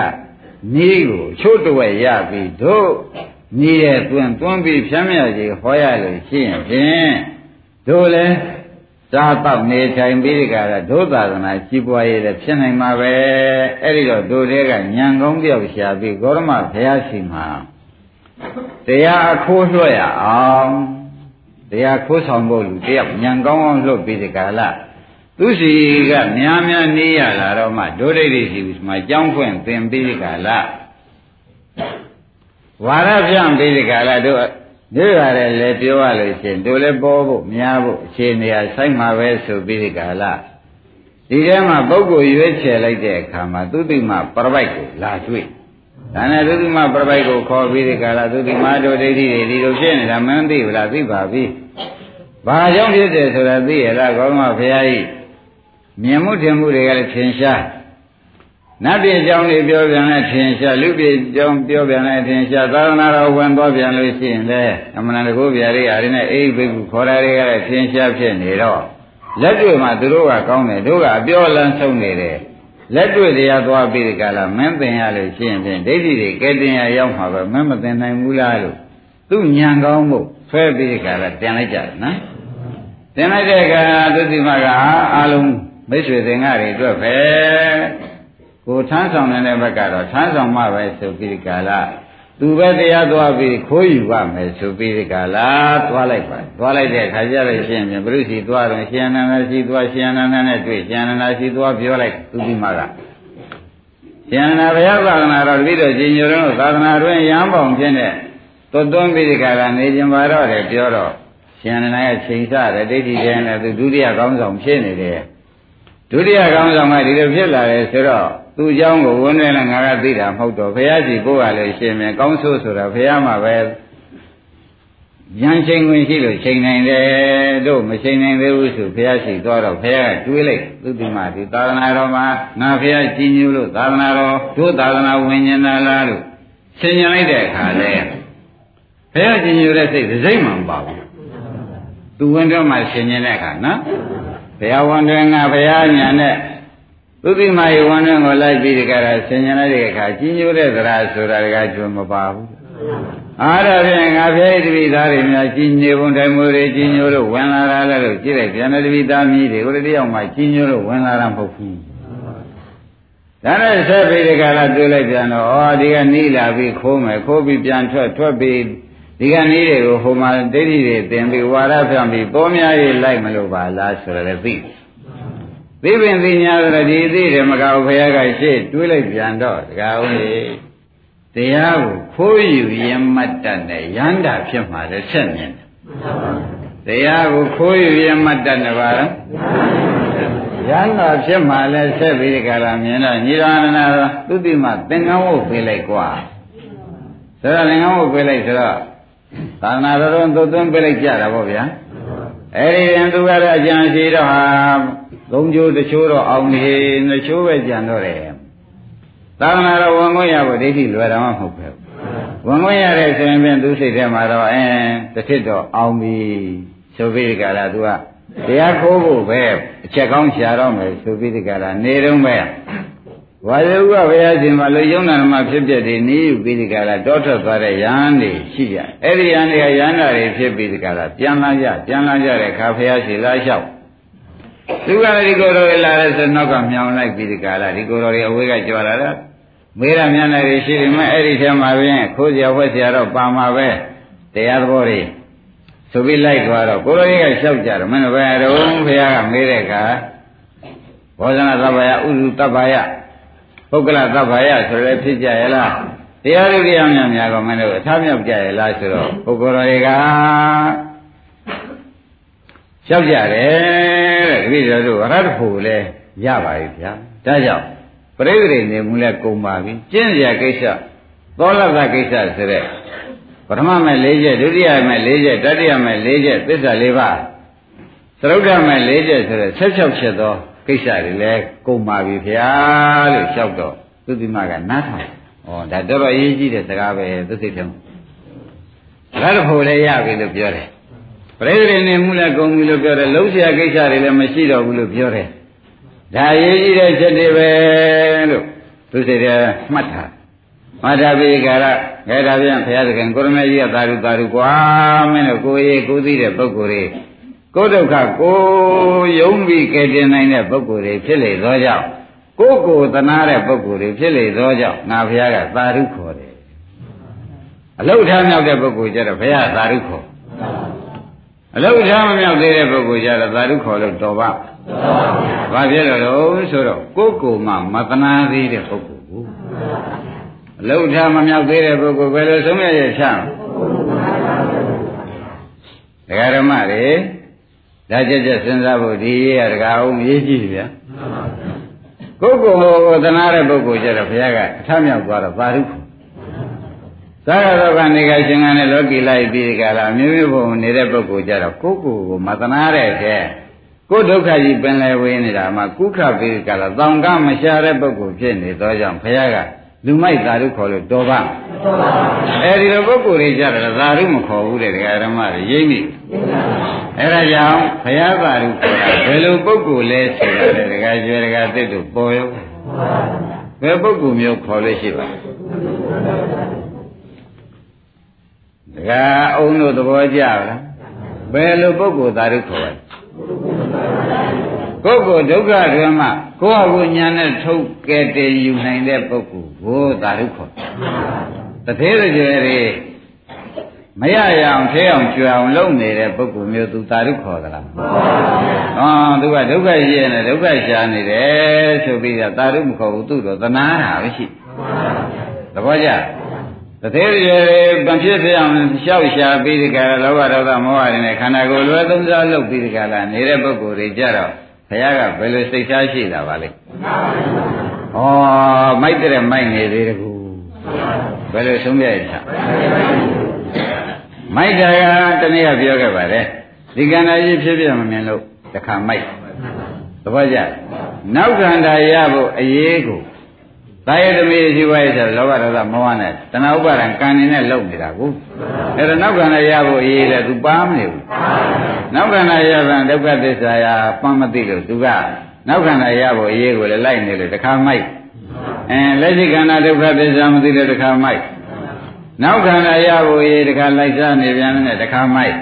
ညီးကိုချို့တဝက်ရပြီးတို့ ညီးရဲ့တွင်တွန်းပြီးဖြမ်းမြကြီးဟောရလို့ရှိရင်ဖြင့်တို့လည်းစားတော့နေထိုင်ပြီးဒီကရဒုသာသနာကြီးပွားရေးလည်းဖြစ်နိုင်မှာပဲအဲ့ဒီတော့တို့တွေကညံကောင်းပြောက်ရှာပြီးဂေါရမဘုရားရှိမှာတရားအခိုးလွှတ်ရအောင်တရားခိုးဆောင်ဖို့လူတယောက်ညံကောင်းအောင်လွတ်ပြီးဒီကလာသူစီကများများနေရလာတော့မှဒုဒိဋ္ဌိစီမှာကြောင်းဖွင့်သင်ပြီးဒီကလာ ဝါရပြန့်ပြီးဒီကလာတို့တို့ရတယ်လေပြောရလို့ရှိရင်တို့လည်းပေါ်ဖို့များဖို့အခြေအနေအဆိုင်မှာပဲဆိုပြီးဒီကလာဒီထဲမှာပုဂ္ဂိုလ်ရွေးချယ်လိုက်တဲ့အခါမှာသူတိမပရပိုက်ကိုလာတွေ့ဒါနဲ့သုတိမပရပိုက်ကိုခေါ်ပြီးဒီကလာသုတိမတို့ဒိဋ္ဌိတွေဒီလိုဖြစ်နေတာမင်းသိဘူးလားသိပါပြီ။ဘာကြောင့်ဖြစ်တယ်ဆိုတာသိရလားကောင်းမဘုရားကြီးမြင်မှုထင်မှုတွေကလည်းထင်ရှား နတ်ပြည်ကြောင်းတွေပြောပြန်လဲထင်ရှားလူပြည်ကြောင်းပြောပြန်လဲထင်ရှားသာသနာတော်ဝင်သွားပြန်လို့ရှိရင်လည်းအမှန်တကူဗျာတွေအားနဲ့အိဘိက္ခုခေါ်တာတွေကလည်းထင်ရှားဖြစ်နေတော့လက်တွေ့မှာသူတို့ကကောင်းတယ်တို့ကအပြောလန်းဆုံးနေတယ်လက်တွေ့တရားသွားပြီးဒီကလာမင်းသင်ရလို့ရှိရင်ဖြင့်ဒိဋ္ဌိတွေကဲတင်ရရောက်မှာပဲမင်းမသင်နိုင်ဘူးလားလို့သူညံကောင်းမှုဆွဲပြီးဒီကလာတင်လိုက်ကြတယ်နော်တင်လိုက်တဲ့အခါသုတိမကအာလုံးမိတ်ဆွေသင်္ဃတွေအတွက်ပဲ ကိုထမ်းဆောင်နေတဲ့ဘက်ကတော့ထမ်းဆောင်မှပဲဆိုပြီးဒီကလာသူပဲတရားသွားပြီးခိုးယူပါမယ်ဆိုပြီးဒီကလာသွားလိုက်ပါသွားလိုက်တဲ့အခါကျတော့ရှင်ပြန်ဘုရုစီသွားတော့ရှင်အနန္ဒစီသွားရှင်အနန္ဒနဲ့တွေ့ရှင်အနန္ဒစီသွားပြောလိုက်သူဒီမှာကရှင်အနန္ဒဘုရားသာသနာတော်ပြီးတော့ရှင်ညိုတော့သာသနာတွင်ရဟန်းပေါင်းဖြစ်တဲ့သွတ်သွန်းပြီးဒီကလာနေခြင်းပါတော့တယ်ပြောတော့ရှင်အနန္ဒရဲ့ချိန်ဆတဲ့ဒိဋ္ဌိတဲ့နဲ့သူဒုတိယကောင်းဆောင်ဖြစ်နေတယ်ဒုတိယကောင်းဆောင်ကဒီလိုဖြစ်လာတယ်ဆိုတော့ သူเจ้าကိုဝန်နဲ့လည်းငါကသိတာမဟုတ်တော့ဘုရားကြီးကိုယ်ကလည်းရှင်မယ်ကောင်းဆိုးဆိုတာဘုရားမှာပဲဉာဏ်ချိန်ဝင်ရှိလို့ချိန်နိုင်တယ်တို့မချိန်နိုင်သေးဘူးဆိုဘုရားရှိသွားတော့ဘုရားကတွေးလိုက်သူဒီမှာဒီသာသနာတော်မှာငါဘုရားကြီးညိုလို့သာသနာတော်တို့သာသနာဝင်ဉာဏ်လားလို့ဆင်ញင်လိုက်တဲ့အခါလဲဘုရားကြီးညိုတဲ့စိတ်စိတ်မှမပါဘူးသူဝင်တော့မှဆင်ញင်တဲ့အခါနော်ဘုရားဝန်တွင်ကဘုရားညာနဲ့ သုတိမယေဝန်တွင်ကိုလိုက်ပြီးဒီကရဆင်ញလိုက်တဲ့အခါကြီးညိုတဲ့သရာဆိုတာကကျွမပါဘူးအားရဖြင့်ငါဖျဲတပိသားတွေများကြီးညိုပုံတိုင်မိုးတွေကြီးညိုလို့ဝင်လာတာလည်းလို့ကြည့်လိုက်ပြန်တဲ့တပိသားမြည်တွေကိုတယောက်မှကြီးညိုလို့ဝင်လာတာမဟုတ်ဘူးဒါနဲ့ဆက်ပြီးဒီကရတွေ့လိုက်ပြန်တော့ဩဒီကနီးလာပြီးခိုးမယ်ခိုးပြီးပြန်ထွက်ထွက်ပြီးဒီကနေ့တွေကိုဟိုမှာဒိဋ္ဌိတွေသင်ပြီးဝါရဖြန့်ပြီးပေါ်များရေးလိုက်မလို့ပါလားဆိုရယ်သိ သိပင်သိညာဆိုတော့ဒီသိတယ်မကောက်ဘုရားကရှေ့တွေးလိုက်ပြန်တော့တကားဦးလေတရားကိုခိုးယူရင်မတ်တတ်နဲ့ရန္တာဖြစ်မှာလည်းဆက်မြင်တယ်တရားကိုခိုးယူရင်မတ်တတ်နဲ့ပါလားရန္တာဖြစ်မှာလည်းဆက်ပြီးကြလာမြင်တော့ညီတော်နာသုတိမသင်္ကန်းဝုတ်ပေးလိုက်ကွာဆိုတော့သင်္ကန်းဝုတ်ပေးလိုက်ဆိုတော့သာသနာတော်သွတ်သွင်းပြလိုက်ကြတာပေါ့ဗျာအဲ့ဒီရင်သူကတော့အကျံရှိတော့ဟာ သုံးချိုးတစ်ချိုးတော့အောင်နေနှစ်ချိုးပဲကြံတော့တယ်သာသနာတော်ဝန်ခွင့်ရဖို့ဒိဋ္ဌိလွယ်တာမှမဟုတ်ပဲဝန်ခွင့်ရတဲ့ဆိုရင်ဖြင့်သူစိတ်ထဲမှာတော့အင်းတစ်ထစ်တော့အောင်ပြီဆိုပြီးကြလားသူကတရားခိုးဖို့ပဲအချက်ကောင်းရှာတော့မယ်ဆိုပြီးကြလားနေတော့ပဲဝါယုကဘုရားရှင်မှာလူယုံနာမှာဖြစ်ဖြစ်ဒီနိယုပိဒီကလာတောထွက်သွားတဲ့ယဟန်တွေရှိကြအဲ့ဒီယဟန်တွေကယဟန်တွေဖြစ်ပြီးဒီကလာပြန်လာကြပြန်လာကြတဲ့ခါဘုရားရှင်လာလျှောက် သူကလည်းဒီကိုယ်တော်လာတဲ့ဆိုနောက်ကမြောင်လိုက်ပြီးဒီကလာဒီကိုယ်တော်တွေအဝေးကကြွလာတာမေးရမြန်တယ်ရှိတယ်မဲ့အဲ့ဒီထဲမှာပြင်ခိုးစရာဝက်စရာတော့ပါမှာပဲတရားသဘောတွေဆိုပြီးလိုက်သွားတော့ကိုယ်တော်ကြီးကလျှောက်ကြတော့မင်းတို့ဘယ်တော့ဘုရားကမေးတဲ့အခါဘောဇနာသဗ္ဗယဥဒုတဗ္ဗယပုဂ္ဂလသဗ္ဗယဆိုရဲဖြစ်ကြရဲ့လားတရားလူတရားများများကမင်းတို့အထားမြောက်ကြရဲ့လားဆိုတော့ပုဂ္ဂိုလ်တွေက လျှောက်ကြတယ်တဲ့တပည့်တော်တို့ရတ္တဖို့လဲရပါပြီဗျာဒါကြောင့်ပရိသေနေမှုလဲကုန်ပါပြီကျင့်ရကိစ္စသောလသကိစ္စဆိုတဲ့ပထမမဲ့၄ချက်ဒုတိယမဲ့၄ချက်တတိယမဲ့၄ချက်သစ္စာ၄ပါးသရုပ်ဓမဲ့၄ချက်ဆိုတဲ့၁၆ချက်သောကိစ္စတွေလည်းကုန်ပါပြီဗျာလို့လျှောက်တော့သုတိမကနားထောင်ဩဒါတော်တော်အရေးကြီးတဲ့စကားပဲသူစိတ်ထဲမှာရတ္တဖို့လည်းရပြီလို့ပြောတယ် ပရိသေနေမှုလည်းကုန်ပြီလို့ပြောတယ်လုံးဆရာကိစ္စတွေလည်းမရှိတော့ဘူးလို့ပြောတယ်ဒါရေးကြည့်တဲ့ချက်တွေပဲလို့သူစိတ်ထဲမှတ်ထားမာတာပိကာရခဲတာပြန်ဘုရားသခင်ကိုရမေကြီးကသာရုသာရုကွာမင်းတို့ကိုရေးကိုသိတဲ့ပုဂ္ဂိုလ်တွေကိုဒုက္ခကိုယုံပြီးကယ်တင်နိုင်တဲ့ပုဂ္ဂိုလ်တွေဖြစ်လေသောကြောင့်ကိုယ်ကိုယ်သနာတဲ့ပုဂ္ဂိုလ်တွေဖြစ်လေသောကြောင့်ငါဘုရားကသာရုခေါ်တယ်အလုထာမြောက်တဲ့ပုဂ္ဂိုလ်ကျတော့ဘုရားသာရုခေါ် အလုထားမမြောက်သေးတဲ့ပုဂ္ဂိုလ်ကျတော့သာဓုခေါ်လို့တော်ပါဘာဖြစ်လို့လဲဆိုတော့ကိုယ်ကိုမှမသနာသေးတဲ့ပုဂ္ဂိုလ်ကိုအလုထားမမြောက်သေးတဲ့ပုဂ္ဂိုလ်ဘယ်လိုဆုံးရရဲ့ချမ်းဒကာဓမ္မတွေဒါကြက်ကြက်စဉ်းစားဖို့ဒီရေးရတကာအောင်ရေးကြည့်ဗျာကိုယ်ကိုယ်ကိုသနာတဲ့ပုဂ္ဂိုလ်ကျတော့ဘုရားကအထမြောက်သွားတော့ပါရုခု သာရသောကနေကရှင်ကနဲ့လောကီလိုက်ပြီးကြလားမျိုးမျိုးပုံနေတဲ့ပုဂ္ဂိုလ်ကျတော့ကိုယ်ကိုယ်ကိုမသနာတဲ့တဲ့ကိုယ်ဒုက္ခကြီးပင်လယ်ဝေးနေတာမှာကုခပြီးကြလားတောင်ကမရှာတဲ့ပုဂ္ဂိုလ်ဖြစ်နေသောကြောင့်ဘုရားကလူမိုက်သာဓုခေါ်လို့တော်ပါအဲဒီလိုပုဂ္ဂိုလ်တွေကြတော့သာဓုမခေါ်ဘူးတဲ့ဒကာဓမ္မတွေရိမ့်မိအဲဒါကြောင့်ဘုရားသာဓုခေါ်တာဘယ်လိုပုဂ္ဂိုလ်လဲဆိုတာလေဒကာကျွဲဒကာသစ်တို့ပေါ်ရောဘယ်ပုဂ္ဂိုလ်မျိုးခေါ်လို့ရှိပါ ဒကာအုံတို့သဘောကျလားဘယ်လိုပုဂ္ဂိုလ်သာဓုခေါ်ပါပုဂ္ဂိုလ်ဒုက္ခတွေမှာကိုယ့်အကူညာနဲ့ထုတ်ကဲတည်ယူနိုင်တဲ့ပုဂ္ဂိုလ်ကိုသာဓုခေါ်တသေးကြွယ်တွေမရရအောင်ထဲအောင်ကြွအောင်လုပ်နေတဲ့ပုဂ္ဂိုလ်မျိုးသူသာဓုခေါ်သလားမှန်ပါဗျာဟောသူကဒုက္ခရှိနေဒုက္ခရှာနေတယ်ဆိုပြီးတော့သာဓုမခေါ်ဘူးသူ့တော့သနာတာပဲရှိသဘောကျ တသေးကြွယ်တွေပံဖြစ်ဖြစ်အောင်ရှောက်ရှာပြီးဒီကရလောဘဒေါသမောဟတွေနဲ့ခန္ဓာကိုယ်လွယ်သုံးစားလုပ်ပြီးဒီကလာနေတဲ့ပုဂ္ဂိုလ်တွေကြတော့ဘုရားကဘယ်လိုစိတ်ထားရှိတာပါလဲဩမိုက်တဲ့မိုက်နေသေးတကူဘယ်လိုဆုံးပြရတာမိုက်တာကတနည်းပြောခဲ့ပါတယ်ဒီကန္တာကြီးဖြစ်ပြမမြင်လို့တခါမိုက်သဘောကျနောက်ကန္တာရဖို့အရေးကို သာယသမီးရှိပါရဲ့ဆိုလောဘဒေါသမောဟနဲ့တဏှာဥပါဒံကံနေနဲ့လုံနေတာကိုအဲ့တော့နောက်ခန္ဓာရဖို့အရေးလဲသူပါမနေဘူးနောက်ခန္ဓာရပြန်ဒုက္ခသစ္စာရာပမ်းမသိလို့သူကနောက်ခန္ဓာရဖို့အရေးကိုလည်းလိုက်နေလို့တခါမိုက်အဲလက်ရှိခန္ဓာဒုက္ခသစ္စာမသိလို့တခါမိုက်နောက်ခန္ဓာရဖို့အရေးတခါလိုက်စားနေပြန်တယ်တခါမိုက်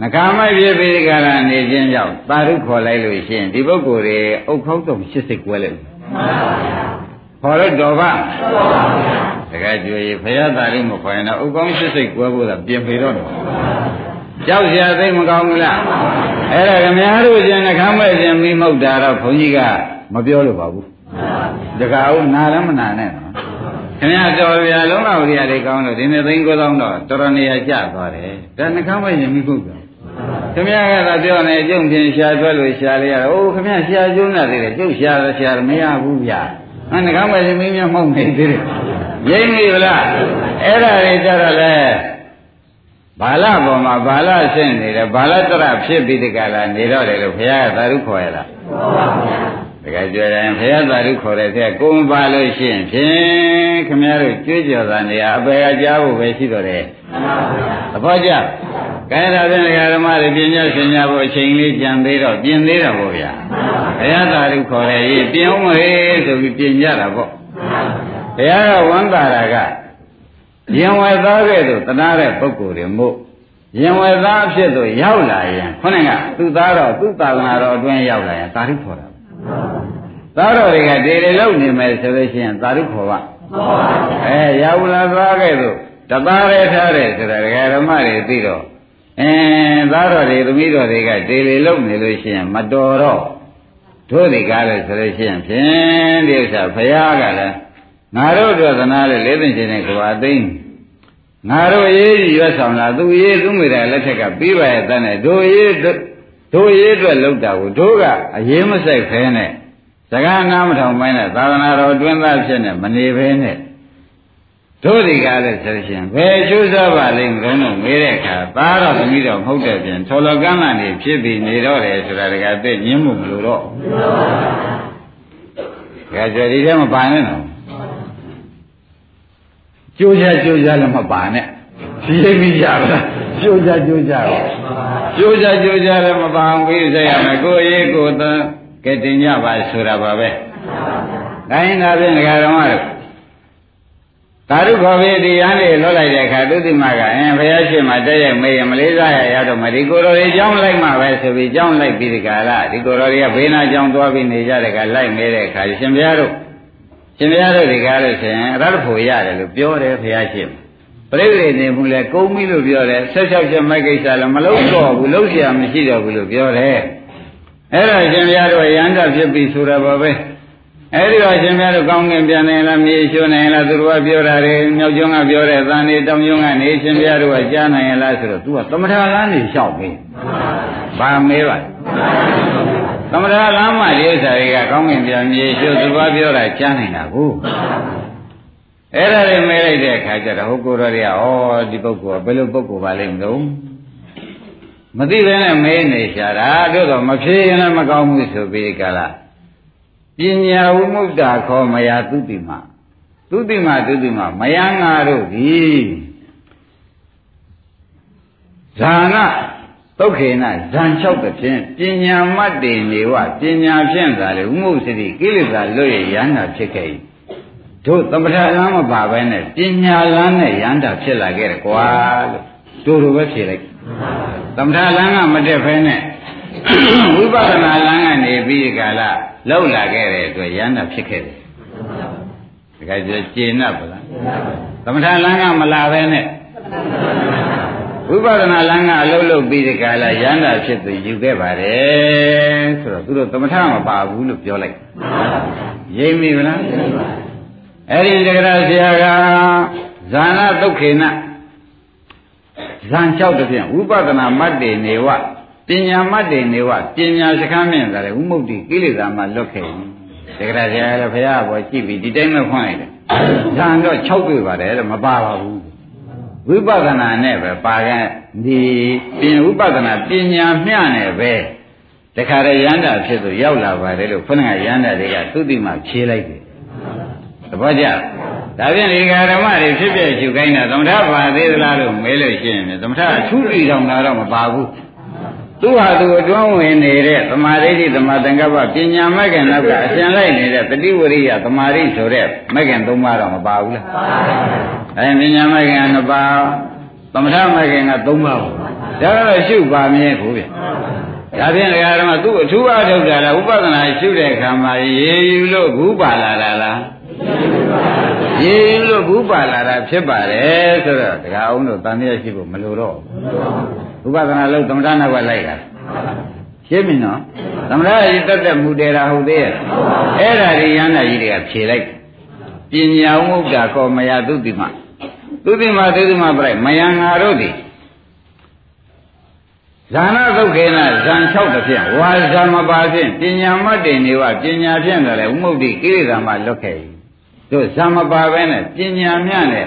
နဂါမိုက်ဖြစ်ပြီးဒီကရနေခြင်းကြောင့်သာဓုခေါ်လိုက်လို့ရှိရင်ဒီပုဂ္ဂိုလ်တွေအုတ်ခေါက်တော့ရှစ်စိတ်ကွဲလိုက်မှန်ပါဗျာ ခေါ်လို့တော်ပါတကယ်ကြွေဖရာသာလိမခေါ်ရင်တော့ဥကောင်းရှစ်စိတ်ကွဲဖို့သာပြင်ပေတော့တယ်ကြောက်ရသိမကောင်းဘူးလားအဲ့ဒါခင်ဗျားတို့ကျင်နှခမ်းမဲ့ခြင်းမိမဟုတ်တာတော့ဘုန်းကြီးကမပြောလို့ပါဘူးတခါဦးနာလည်းမနာနဲ့နော်ခင်ဗျားတော်ဗျာလုံးတော်ရိယာတွေကောင်းလို့ဒီနေ့သိန်း9000တော့တော်တော်နေရာကျသွားတယ်ဒါနှခမ်းမဲ့ခြင်းမိဟုတ်တာခင်ဗျားကသာပြောနေကြုံဖြင့်ရှားထွက်လို့ရှားလိုက်ရတော့အိုးခင်ဗျားရှားကျုံးနေသေးတယ်ကျုပ်ရှားတော့ရှားမရဘူးဗျာ အနှကောင်းမဲ့မင်းများမှုန့်နေသေးတယ်ရိမ့်ပြီဗလားအဲ့ဒါတွေကြတော့လေဘာလပေါ်မှာဘာလဆင့်နေတယ်ဘာလတရဖြစ်ပြီးဒီကလာနေတော့တယ်လို့ဘုရားကသာဓုခေါ်ရလားမှန်ပါဗျာတကယ်ကြွတယ်ဘုရားသာဓုခေါ်တဲ့ဆက်ကိုမပါလို့ရှိရင်ဖြင့်ခင်ဗျားတို့ကြွေးကြော်တာနေရအပေအကြားဖို့ပဲရှိတော့တယ်မှန်ပါဗျာသဘောကျကဲဒါဖြင့်ဓမ္မတွေပြညာရှင်ညာဖို့အချိန်လေးကြံသေးတော့ပြင်သေးတာပေါ့ဗျာ ဘုရားသာဓုခေါ်တဲ့ရေးပြင်အောင်မေးဆိုပြီးပြင်ကြတာပေါ့ဘုရားကဝမ်းသာတာကရင်ဝယ်သားခဲ့သို့တနာတဲ့ပုဂ္ဂိုလ်တွေမို့ရင်ဝယ်သားအဖြစ်သို့ရောက်လာရင်ခေါင်းကသူ့သားတော်သူ့သာသနာတော်အတွင်းရောက်လာရင်သာဓုခေါ်တာသားတော်တွေကဒေတွေလောက်နေမယ်ဆိုလို့ရှိရင်သာဓုခေါ်ပါအဲရောက်လာသားခဲ့သို့တသားရဲထားတယ်ဆိုတာဒကာဓမ္မတွေသိတော့အင်းသားတော်တွေသမီးတော်တွေကဒေတွေလောက်နေလို့ရှိရင်မတော်တော့ တို့ဒီကားလဲဆိုလို့ရှိရင်ဖြင့်ဒီဥစ္စာဘုရားကလည်းငါတို့တို့သနာလေလေးသိချင်းနဲ့ကဘာသိန်းငါတို့ရေးကြီးရွတ်ဆောင်လာသူရေးသူမိတဲ့လက်ထက်ကပြီးပါရဲ့တန်းနဲ့တို့ရေးတို့ရေးအတွက်လောက်တာကိုတို့ကအရေးမဆိုင်ဖဲနဲ့စကားနားမထောင်ပိုင်းနဲ့သာသနာတော်တွင်သားဖြစ်နေမနေဖဲနဲ့ တို့ဒီကားလဲဆိုရှင်ဘယ်ကျိုးစားပါလိမ့်မလို့မေးတဲ့အခါသားတော်သမီးတော်မဟုတ်တဲ့ပြင်ထော်လကန်းကနေဖြစ်ပြီးနေတော့တယ်ဆိုတာတကယ်သိညင်းမှုမလို့တော့ကဲကြွဒီထဲမှာပါနေတော့ကြိုးချကြိုးချလည်းမပါနဲ့ဖြည်းဖြည်းရပါလားကြိုးချကြိုးချတော့ကြိုးချကြိုးချလည်းမပါအောင်ပြီးစိတ်ရမယ်ကိုယ်ရေးကိုယ်သကဲတင်ကြပါဆိုတာပါပဲတိုင်းသာဖြင့်ဒကာတော်မတို့ သာဓုခေါ်ပြီးတရားလေးလွတ်လိုက်တဲ့အခါသုတိမကအင်းဘုရားရှင်မှာတည့်ရဲ့မေးရင်မလေးစားရရတော့မဒီကိုယ်တော်ကြီးကြောင်းလိုက်မှပဲဆိုပြီးကြောင်းလိုက်ပြီးဒီကလာဒီကိုယ်တော်ကြီးကဘေးနာကြောင်းသွားပြီးနေကြတဲ့ကလိုက်နေတဲ့အခါရှင်ဘုရားတို့ရှင်ဘုရားတို့ဒီကားလို့ဆိုရင်အရတ္တဖို့ရတယ်လို့ပြောတယ်ဘုရားရှင်ပြိဋိနေမှုလဲကုန်းပြီလို့ပြောတယ်ဆက်လျှောက်ချက်မိုက်ကိစ္စလည်းမလုပ်တော့ဘူးလုပ်เสียမရှိတော့ဘူးလို့ပြောတယ်အဲ့ဒါရှင်ဘုရားတို့ရဟန္တာဖြစ်ပြီဆိုတာပါပဲ အဲ့ဒီတော့ရှင်ဘုရားတို့ကောင်းကင်ပြန်နိုင်လားမြေရှိုးနိုင်လားသူတို့ကပြောတာတွေမြောက်ကျွန်းကပြောတဲ့သံနေတောင်ကျွန်းကနေရှင်ဘုရားတို့ကကြားနိုင်လားဆိုတော့ तू ကသမထလမ်းနေလျှောက်ပြီဘာမေးပါသမထလမ်းမှာဒီဥစ္စာတွေကကောင်းကင်ပြန်မြေရှိုးသူတို့ကပြောတာကြားနိုင်တာကိုအဲ့ဒါတွေမေးလိုက်တဲ့အခါကျတော့ဟိုကိုတော်တွေကဩဒီပုဂ္ဂိုလ်ကဘယ်လိုပုဂ္ဂိုလ်ပါလိမ့်မလို့မသိဘဲနဲ့မေးနေရှာတာတို့တော့မဖြေရင်လည်းမကောင်းဘူးဆိုပြီးကြလား ပညာဝိမု ക്ത ခောမယာသုတိမသုတိမသုတိမမယံငါတို့သည်ဇာနာသုတ်ခေနဇံလျှောက်တဲ့ဖြင့်ပညာမတ်တေနေဝပညာဖြင့်သာလေဥမှုစတိကိလေသာလွတ်ရရဟန္တာဖြစ်ခဲ့၏တို့သမထလမ်းမပါဘဲနဲ့ပညာလမ်းနဲ့ရဟန္တာဖြစ်လာခဲ့တယ်ကွာလို့တို့လိုပဲဖြေလိုက်သမထလမ်းကမတက်ဖဲနဲ့ ဝိပဿနာလမ်းကနေပြီးကြလားလောက်လာခဲ့တဲ့အတွက်ရဟန္တာဖြစ်ခဲ့တယ်တခါကျကျေနပ်ပါလားသမထလမ်းကမလာပဲနဲ့ဝိပဿနာလမ်းကအလုံးလုံးပြီးဒီကလာရဟန္တာဖြစ်သူယူခဲ့ပါတယ်ဆိုတော့သူတို့သမထမပါဘူးလို့ပြောလိုက်ရိပ်မိဗလားအဲ့ဒီတက္ကရာဆရာကဇာနာဒုက္ခေနဇံလျှောက်တဲ့ဖြင့်ဝိပဿနာမတ်တေနေဝ ပညာမတ်တေနေဝပညာစကားမြင်တာလေဥမုတ်တိကိလေသာမှလွတ်ခဲ့ပြီတက္ကရာဆရာလည်းဘုရားဘောကြည့်ပြီးဒီတိုင်းမှဖွင့်လိုက်တယ်ဇံတော့6တွေ့ပါတယ်လို့မပါပါဘူးဝိပဿနာနဲ့ပဲပါခဲ့ဒီပြင်ဥပဒနာပညာမျှနဲ့ပဲတခါတည်းရဟန္တာဖြစ်သူရောက်လာပါတယ်လို့ခုနကရဟန္တာတွေကသုတိမှဖြေလိုက်တယ်သဘောကျဒါဖြင့်ဒီဃာဓမ္မတွေဖြစ်ဖြစ်ရှုခိုင်းတာသမထပါသေးသလားလို့မေးလို့ရှိရင်သမထအထူးတည်တော်တာတော့မပါဘူး သူဟာသူအတွင်းဝင်နေတဲ့သမာဓိဋ္ဌိသမာသင်္ကပ္ပပညာမဲ့ခင်တော့ကအရှင်လိုက်နေတဲ့တတိဝရိယသမာဓိဆိုတဲ့မဲ့ခင်သုံးပါးတော့မပါဘူးလားပါပါအဲပညာမဲ့ခင်ကနှစ်ပါးသမထမဲ့ခင်ကသုံးပါးဒါတော့ရှုပါမြဲကိုဗျဒါဖြင့်ဓမ္မသူ့အထူးအထုတ်တာလားဥပဒနာရှုတဲ့အခါမှာရေယူလို့ဘူးပါလာတာလားရေ ယူလို့ဘူးပါလာတာဖြစ်ပါတယ်ဆိုတော့တရားအောင်တို့တန်မြတ်ရှိဖို့မလိုတော့ဥပဒနာလို့သမထနောက်ကလိုက်တာရှင်းပြီနော်သမထကြီးတက်တက်မူတယ်တာဟုတ်သေးရဲ့အဲ့ဒါဒီရဟန္တာကြီးတွေကဖြေလိုက်ပညာဝုဒ္ဒါကောမယသုတိမသုတိမသုတိမပြိုက်မယံငါတို့သည်ဇာနာသုတ်ခေနဇံ6တစ်ဖြင့်ဝါဇာမပါဖြင့်ပညာမတ်တင်နေဝပညာဖြင့်လည်းဥမုတ်တိကိလေသာမှလွတ်ခဲ့၏ တို့ဇာမပါပဲနဲ့ပညာမြနဲ့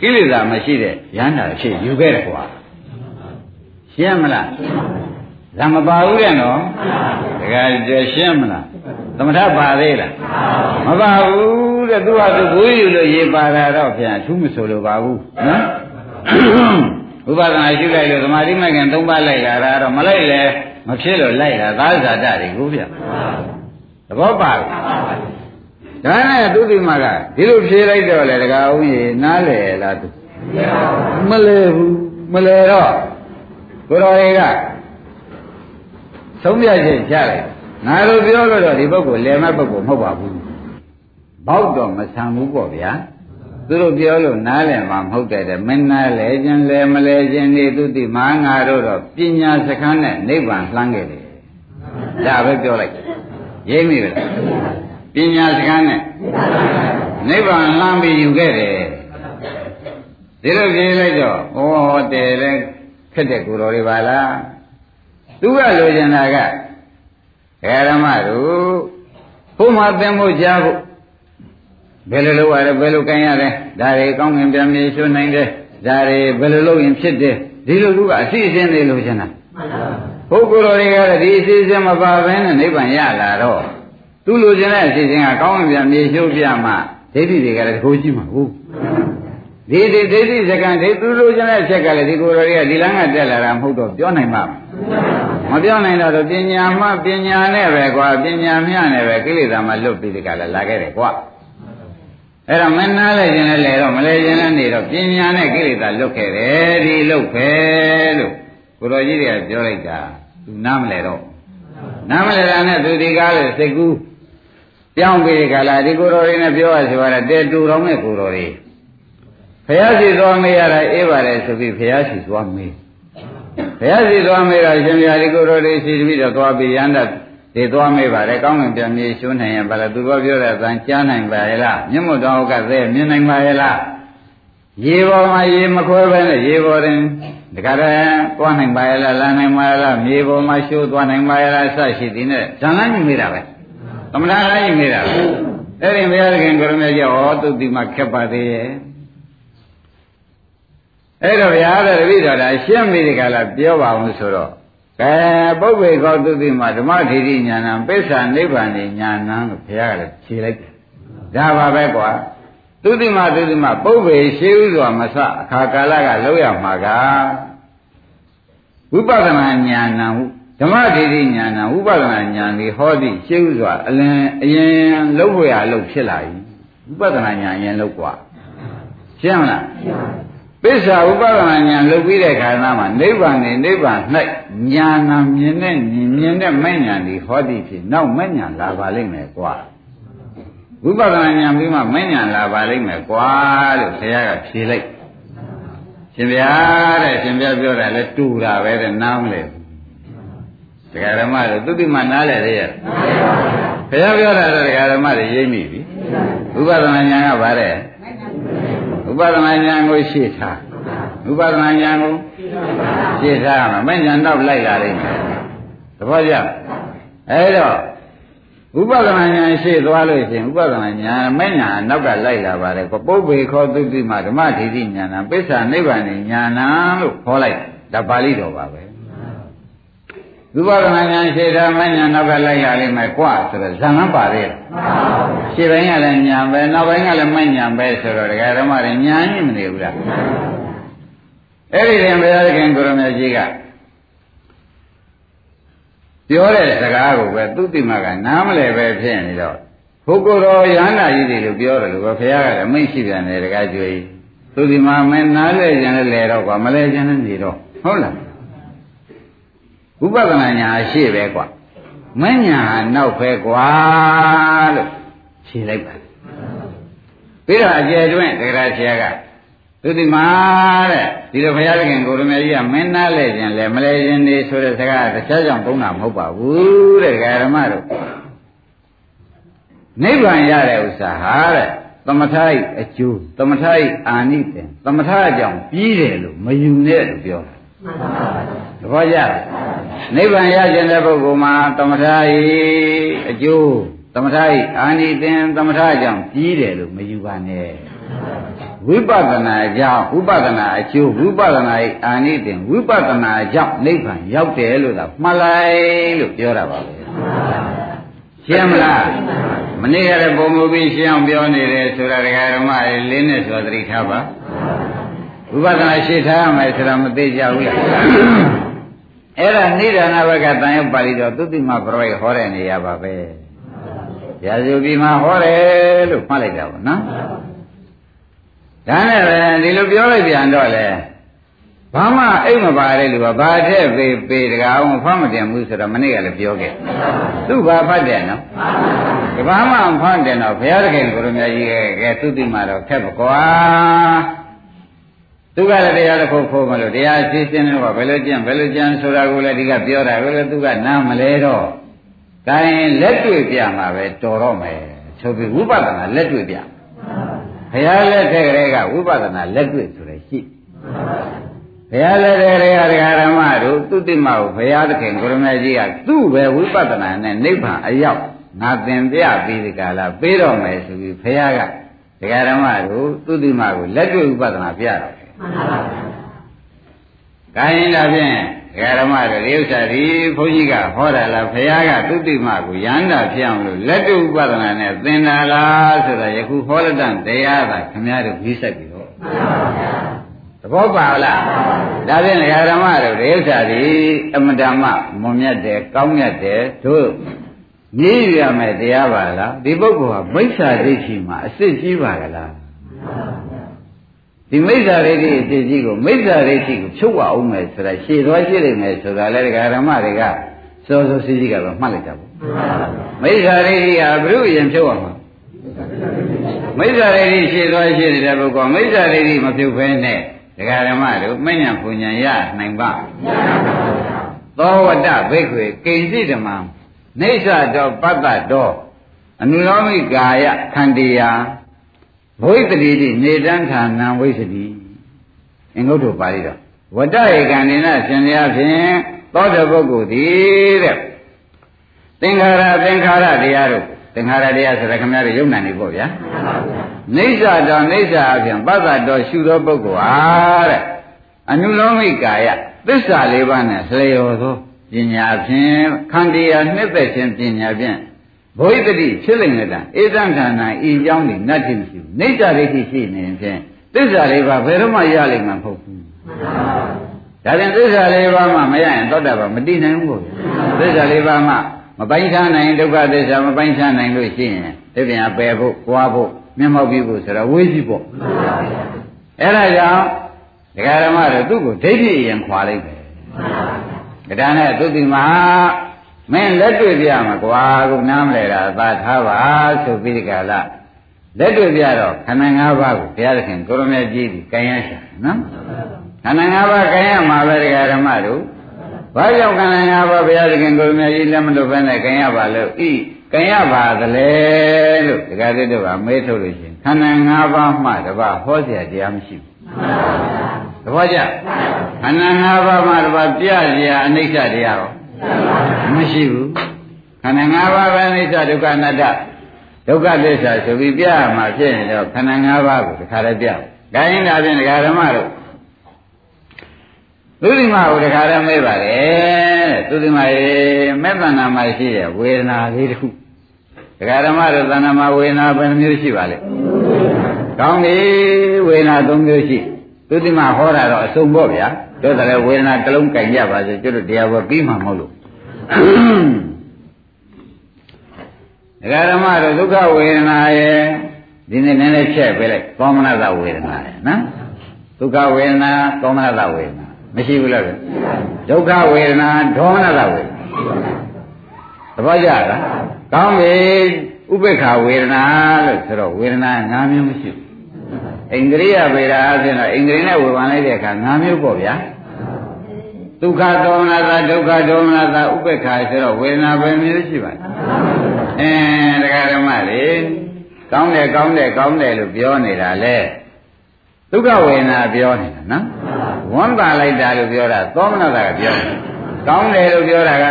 ကိလေသာမရှိတဲ့ရဟန္တာဖြစ်ယူခဲ့တယ်ကွာရှင်းမလားဇာမပါဘူးတဲ့နော်တကယ်ကြရှင်းမလားသမထပါသေးလားမပါဘူးတဲ့သူကသူကိုယ်ယူလို့ရေးပါတာတော့ပြန်အထူးမဆိုလိုပါဘူးနော်ဥပဒနာရှိလိုက်လို့သမာဓိမဂ်ခင်၃ပါးလိုက်လာတာတော့မလိုက်လေမဖြစ်လို့လိုက်တာသာဇာတတွေကိုဗျသဘောပါလား ဒါနဲ့သူဒီမှာကဒီလိုဖြေလိုက်တော့လေတကားဦးကြီးနားလေလားသူမလဲဘူးမလဲတော့ကိုတော်တွေကသုံးပြချက်ချလိုက်ငါတို့ပြောလို့တော့ဒီပုဂ္ဂိုလ်လယ်မဲ့ပုဂ္ဂိုလ်မဟုတ်ပါဘူးဘောက်တော့မဆံဘူးပေါ့ဗျာသူတို့ပြောလို့နားလည်မှာမဟုတ်တဲ့မင်းနားလဲခြင်းလဲမလဲခြင်းနေသူတိမဟာငါတို့တော့ပညာစခန်းနဲ့နိဗ္ဗာန်လှမ်းခဲ့တယ်ဒါပဲပြောလိုက်ရိပ်မိပဲ ပညာစခန်းနဲ့နိဗ္ဗာန်လှမ်းပြီးယူခဲ့တယ်ဒီလိုပြေးလိုက်တော့ဩတယ်လဲခက်တဲ့ကိုယ်တော်တွေပါလားသူကလိုချင်တာကဓမ္မတို့ဘုမှာသင်ဖို့ကြားဖို့ဘယ်လိုလုပ်ရလဲဘယ်လိုကိုင်ရလဲဒါတွေကောင်းငင်ပြန်မြေရှုနိုင်တယ်ဒါတွေဘယ်လိုလုပ်ရင်ဖြစ်တယ်ဒီလိုလူကအစီအစဉ်တွေလိုချင်တာပုဂ္ဂိုလ်တော်တွေကလည်းဒီအစီအစဉ်မပါဘဲနဲ့နိဗ္ဗာန်ရလာတော့ သူလိုချင်တဲ့အစီအစဉ်ကကောင်းငင်ပြန်မြေရှုပြမှဒိဋ္ဌိတွေကလည်းတကိုးကြည့်မှာဟုတ်ဒီဒီဒိဋ္ဌိစကံဒိသူလိုချင်တဲ့အချက်ကလည်းဒီကိုယ်တော်တွေကဒီလမ်းကတက်လာတာမဟုတ်တော့ပြောနိုင်မှာမပြောနိုင်တော့ပညာမှပညာနဲ့ပဲကွာပညာမျှနဲ့ပဲကိလေသာမှလွတ်ပြီးဒီကလည်းလာခဲ့တယ်ကွာအဲ့တော့မနာလိုက်ခြင်းလည်းလေတော့မလဲခြင်းလည်းနေတော့ပညာနဲ့ကိလေသာလွတ်ခဲ့တယ်ဒီလွတ်ခဲလို့ကိုတော်ကြီးတွေကပြောလိုက်တာသူနားမလဲတော့နားမလဲတာနဲ့သူဒီကားလေစိတ်ကူး ပြောင်းပြီးခါလာဒီကိုတော်တွေနဲ့ပြောရစီပါလားတဲတူတော်နဲ့ကိုတော်တွေဖះစီသွားမေးရတာအေးပါတယ်ဆိုပြီးဖះစီသွားမေးဖះစီသွားမေးတာရှင်ပြာဒီကိုတော်တွေစီပြီးတော့သွားပြီးရန္တာဒီသွားမေးပါတယ်ကောင်းကင်ပြန်မြေရှုံးနိုင်ရင်ဘာလဲသူကပြောတဲ့အတိုင်းကြားနိုင်ပါရဲ့လားမျက်မှောက်တော်ကသဲမြင်နိုင်ပါရဲ့လားရေပေါ်မှာရေမခွဲပဲနဲ့ရေပေါ်တင်တခါတည်းသွားနိုင်ပါရဲ့လားလာနိုင်ပါရဲ့လားမြေပေါ်မှာရှုသွားနိုင်ပါရဲ့လားစရှိသည်နဲ့ဇန်လန်းမြင်မိတာပဲ သမဏလိုင်းမြင်မိတာပဲအဲ့ဒီဘုရားခင်ကိုရမေကြောဩသူတိမခက်ပါသေးရဲ့အဲ့တော့ဗျာတဲ့တပည့်တော်ဒါရှင်းပြီဒီကလာပြောပါအောင်ဆိုတော့ကဲပုပ္ပေကောတုတိမှာဓမ္မထေရီညာဏံပိဿာနိဗ္ဗာန်ညာဏံလို့ဘုရားကလည်းဖြေလိုက်တယ်ဒါပါပဲကွာသုတိမသုတိမပုပ္ပေရှိဥစွာမစအခါကာလကလောက်ရမှာကဝိပဿနာညာဏံဟု ဓမ္မထေရီညာဏံဝိပဿနာညာဒီဟောသည့်ရှိဥစွာအလင်းအရင်လောက်ဖို့ရလောက်ဖြစ်လာပြီဝိပဿနာညာအရင်လောက်กว่าရှင်းမလားရှင်းပါပိဿာဥပဒနာဉာဏ်လုပ်ပြီးတဲ့ခါနာမှာနိဗ္ဗာန်နဲ့နိဗ္ဗာန်၌ဉာဏ်နာမြင်တဲ့မြင်တဲ့မဲ့ဉာဏ်ဒီဟောသည်ဖြစ်နောက်မဲ့ဉာဏ်လာပါလိမ့်မယ်ကွာဝိပဿနာဉာဏ်ပြီးမှမဲ့ဉာဏ်လာပါလိမ့်မယ်ကွာလို့ဘုရားကဖြေလိုက်ရှင်ဗျာတဲ့ရှင်ဗျာပြောတာလဲတူတာပဲတဲ့နားမလဲ ဒကာဓမ္မတို့သုတိမနားလဲသေးရဲ့ဘုရားပြောတာတော့ဒကာဓမ္မတွေရိပ်မိပြီဝိပဿနာဉာဏ်ကဗါတဲ့ဥပဒနာဉာဏ်ကိုရှေ့ထားဥပဒနာဉာဏ်ကိုရှေ့ထားမှာမဲ့ဉာဏ်တော့လိုက်လာလိမ့်မယ်သဘောကျအဲတော့ဥပဒနာဉာဏ်ရှေ့သွားလို့ရှိရင်ဥပဒနာဉာဏ်မဲ့ဉာဏ်နောက်ကလိုက်လာပါတယ်ကပုပ္ပေခောသုတိမဓမ္မဒိဋ္ဌိဉာဏ်ပိဿာနိဗ္ဗာန်ဉာဏ်လို့ခေါ်လိုက်ဒါပါဠိတော်ပါပဲ ဝိပဿနာဉာဏ်ရှိတာမဉာဏ်နောက်ကလိုက်ရလိမ့်မယ်ကွာဆိုတော့ဇံလန်းပါသေးတယ်ရှင်းပိုင်းကလည်းဉာဏ်ပဲနောက်ပိုင်းကလည်းမဉာဏ်ပဲဆိုတော့ဒကာဓမ္မတွေဉာဏ်ကြီးမနေဘူးလားအဲ့ဒီရင်ဘုရားခင်ကိုရမကြီးကပြောတဲ့စကားကိုပဲသူတိမကနားမလဲပဲဖြစ်နေတော့ဘုကိုယ်တော်ရဟန္တာကြီးတွေလို့ပြောတယ်လို့ပဲဘုရားကလည်းမိတ်ရှိပြန်တယ်တကားကျွေးသူဒီမှာမင်းနားလဲကြတယ်လေတော့ကွာမလဲကြတယ်နေတော့ဟုတ်လား ဝိပဿနာညာရှိပဲကွာမညာဟာနောက်ပဲကွာလို့ဖြေလိုက်ပါပြီးတော့အကျယ်တွင်တရားဆရာကသူဒီမှာတဲ့ဒီလိုဘုရားသခင်ကိုရမေကြီးကမင်းနာလဲခြင်းလဲမလဲခြင်းနေဆိုတဲ့စကားတခြားကြောင့်သုံးတာမဟုတ်ပါဘူးတဲ့ဓမ္မတို့နိဗ္ဗာန်ရတဲ့ဥစ္စာဟာတဲ့သမထဤအကျိုးသမထဤအာနိသင်သမထအကြောင်းပြီးတယ်လို့မယူနဲ့လို့ပြောတာ သဘောကျနိဗ္ဗာန်ရခြင်းတဲ့ပုဂ္ဂိုလ်မှာသမထဤအကျိုးသမထဤအာနိသင်သမထအကြောင်းပြီးတယ်လို့မယူပါနဲ့ဝိပဿနာကြောင့်ဝိပဿနာအကျိုးဝိပဿနာဤအာနိသင်ဝိပဿနာကြောင့်နိဗ္ဗာန်ရောက်တယ်လို့သာမှတ်လိုက်လို့ပြောတာပါပဲရှင်းမလားမနေ့ကလည်းပုံမူပြီးရှင်းအောင်ပြောနေတယ်ဆိုတာဒကာဓမ္မတွေလေးနဲ့ဆိုသတိထားပါ ဝိပဿနာရှင်းထားရမယ်ဆိုတာမသိကြဘူးလားအဲ့ဒါနိဒာနဘကတန်ရုပ်ပါဠိတော်သုတိမပရောဟိဟောတဲ့နေရာပါပဲရာဇုပြီမှာဟောတယ်လို့မှတ်လိုက်တာပေါ့နော်ဒါနဲ့ပဲဒီလိုပြောလိုက်ပြန်တော့လေဘာမှအိတ်မပါတဲ့လူကဘာထက်ပေပေတကားအောင်ဖတ်မတင်ဘူးဆိုတော့မနေ့ကလည်းပြောခဲ့သူ့ဘာဖတ်တယ်နော်ကဘာမှဖတ်တယ်တော့ဘုရားသခင်ကိုရမကြီးရဲ့ကဲသူတိမှတော့ခက်ပကွာ သူကလည်းတရားတစ်ခုခိုးမလို့တရားရှင်းရှင်းတော့ဘယ်လိုကြံဘယ်လိုကြံဆိုတာကိုလည်းဒီကပြောတာကိုလည်းသူကနားမလဲတော့ဒါရင်လက်တွေ့ပြမှာပဲတော်တော့မယ်ဆိုပြီးဝိပဿနာလက်တွေ့ပြဘုရားလက်ထက်ကလေးကဝိပဿနာလက်တွေ့ဆိုရရှိဘုရားလက်ထက်ကလေးကဒကာဓမ္မတို့သူတိမကိုဘုရားသခင်ကိုရမကြီးကသူ့ပဲဝိပဿနာနဲ့နိဗ္ဗာန်အရောက်ငါသင်ပြပြီးဒီကလာပေးတော့မယ်ဆိုပြီးဘုရားကဒကာဓမ္မတို့သူတိမကိုလက်တွေ့ဝိပဿနာပြတော့ မှန်ပါပါ။ဒါရင်ဒါဖြင့်ဓမ္မတို့ဒီဥစ္စာဒီဘုန်းကြီးကဟောတာလားဘုရားကသုတိမကိုရဟန္တာဖြစ်အောင်လို့လက်တုဥပဒနာနဲ့သင်တာလားဆိုတာယခုဟောလက်တန်တရားသာခင်ဗျားတို့ပြီးဆက်ပြီးတော့မှန်ပါဗျာသဘောပါလားဒါဖြင့်ဓမ္မတို့ဒီဥစ္စာဒီအမတမမွန်မြတ်တယ်ကောင်းမြတ်တယ်တို့မြည်ရမယ်တရားပါလားဒီပုဂ္ဂိုလ်ဟာမိစ္ဆာဒိဋ္ဌိမှာအစ်စ်ကြီးပါကလား ဒီမိစ္ဆာဒိဋ္ဌိအစ်ကြီးကိုမိစ္ဆာဒိဋ္ဌိကိုဖြုတ်ရအောင်မယ်ဆိုတာရှည်သွားရှိနေမယ်ဆိုတာလေဒကာဓမ္မတွေကစောစောစီးစီးကတော့မှတ်လိုက်တာပေါ့မိစ္ဆာဒိဋ္ဌိကဘုရုရင်ဖြုတ်ရမှာမိစ္ဆာဒိဋ္ဌိရှည်သွားရှိနေတဲ့ပုဂ္ဂိုလ်မိစ္ဆာဒိဋ္ဌိမဖြုတ်ဖဲနဲ့ဒကာဓမ္မတို့မညံပူညာရနိုင်ပါသောဝတ္တဘိက္ခွေကိဉ္စိဓမ္မနေသတောပတ္တတောအနုလောမိကာယခန္တီယာ ဝိသတိတိနေတံဌာနံဝိသတိအင်္ဂုတ္တပါဠိတော်ဝတ္တဧကံနေနရှင်ရဖြင့်သောတပုဂ္ဂိုလ်သည်တဲ့သင်္ခါရသင်္ခါရတရားတို့သင်္ခါရတရားဆိုတာခင်ဗျားတို့ယုံနာနေပေါ့ဗျာနေသတော်နေသအပြင်ပတ္တတော်ရှုသောပုဂ္ဂိုလ်ဟာတဲ့အနုလောမိကာယသစ္စာလေးပါးနဲ့လျော်သောပညာဖြင့်ခန္တီယာနှစ်သက်ခြင်းပညာဖြင့် ဘဝိတ္တိဖြစ်လိမ့်မယ်လားအေသံခန္ဓာဤကြောင်းနေနတ်တိမရှိဘူးနေတ္တရိရှိရှိနေဖြင့်သစ္စာလေးပါးဘယ်တော့မှရလိမ့်မှာမဟုတ်ဘူးဒါပြန်သစ္စာလေးပါးမှမရရင်သောတာပန်မတည်နိုင်ဘူးဗျသစ္စာလေးပါးမှမပိုင်းခြားနိုင်ဒုက္ခသစ္စာမပိုင်းခြားနိုင်လို့ရှိရင်ဒီပြန်ပယ်ဖို့၊ကြွားဖို့၊မျက်မှောက်ပြုဖို့ဆိုတာဝေးကြီးပေါ့အဲ့ဒါကြောင့်ဒကာရမတို့သူ့ကိုဒိဋ္ဌိအရင်ခွာလိုက်တယ်ကဒါနဲ့သူတိမဟာ မင်းလက်တွေ့ပြမှာကွာခုနားမလဲတာသာထားပါဆိုပြီးဒီကလာလက်တွေ့ပြတော့ခန္ဓာ၅ပါးကိုဘုရားသခင်ကိုရမေကြီးပြီးကံရရှာနော်ခန္ဓာ၅ပါးကံရမှာပဲဒကာဓမ္မတို့ဘာကြောင့်ခန္ဓာ၅ပါးဘုရားသခင်ကိုရမေကြီးလက်မလွတ်ဘဲနဲ့ကံရပါလို့ဤကံရပါသလဲလို့ဒကာသစ်တို့ကမေးထုတ်လို့ရှိရင်ခန္ဓာ၅ပါးမှတပါဟောเสียတရားမရှိဘူးသဘောကျခန္ဓာ၅ပါးမှတပါပြเสียအနိစ္စတရားရော မရှိဘူးခန္ဓာ၅ပါးပဲအိဋ္ဌဒုက္ခအနတ္တဒုက္ခသစ္စာဆိုပြီးပြရမှာဖြစ်ရင်တော့ခန္ဓာ၅ပါးကိုတခါတည်းပြ။ဒါရင်ဒါဖြင့်ဒကာဓမ္မတို့သုတိမကိုတခါတည်းမေးပါလေသူဒီမှာမဲ့တဏ္ဍာမှာရှိတဲ့ဝေဒနာလေးတစ်ခုဒကာဓမ္မတို့တဏ္ဍာမှာဝေဒနာဘယ်နှမျိုးရှိပါလဲကောင်းပြီဝေဒနာ၃မျိုးရှိသူဒီမှာဟောတာတော့အစုံပေါ့ဗျာ တို့တယ်ဝေဒနာတစ်လုံးကြိုင်ကြပါစေကျွတ်တို့တရားဘောပြီးမှမဟုတ်လို့ဒကာဓမ္မတို့ဒုက္ခဝေဒနာရဲ့ဒီနေ့နည်းနည်းဖြည့်ပေးလိုက်ကောမနတဝေဒနာရဲ့နော်ဒုက္ခဝေဒနာကောမနတဝေဒနာမရှိဘူးလားဒုက္ခဝေဒနာဒေါမနတဝေဒနာသဘောကျလားကောင်းပြီဥပေက္ခဝေဒနာလို့ဆိုတော့ဝေဒနာ၅မျိုးမရှိဘူး အိန္ဒြိယဗေဒအပြင်တော့အိန္ဒြိနဲ့ဝေဘာလိုက်တဲ့အခါ၅မျိုးပေါ့ဗျာဒုက္ခဒေါမနတာဒုက္ခဒေါမနတာဥပေက္ခဆိုတော့ဝေဒနာပဲမျိုးရှိပါလဲအဲတရားဓမ္မတွေကောင်းတယ်ကောင်းတယ်ကောင်းတယ်လို့ပြောနေတာလေဒုက္ခဝေဒနာပြောနေတာနော်ဝမ်းသာလိုက်တာလို့ပြောတာသောမနတာကပြောတယ်ကောင်းတယ်လို့ပြောတာက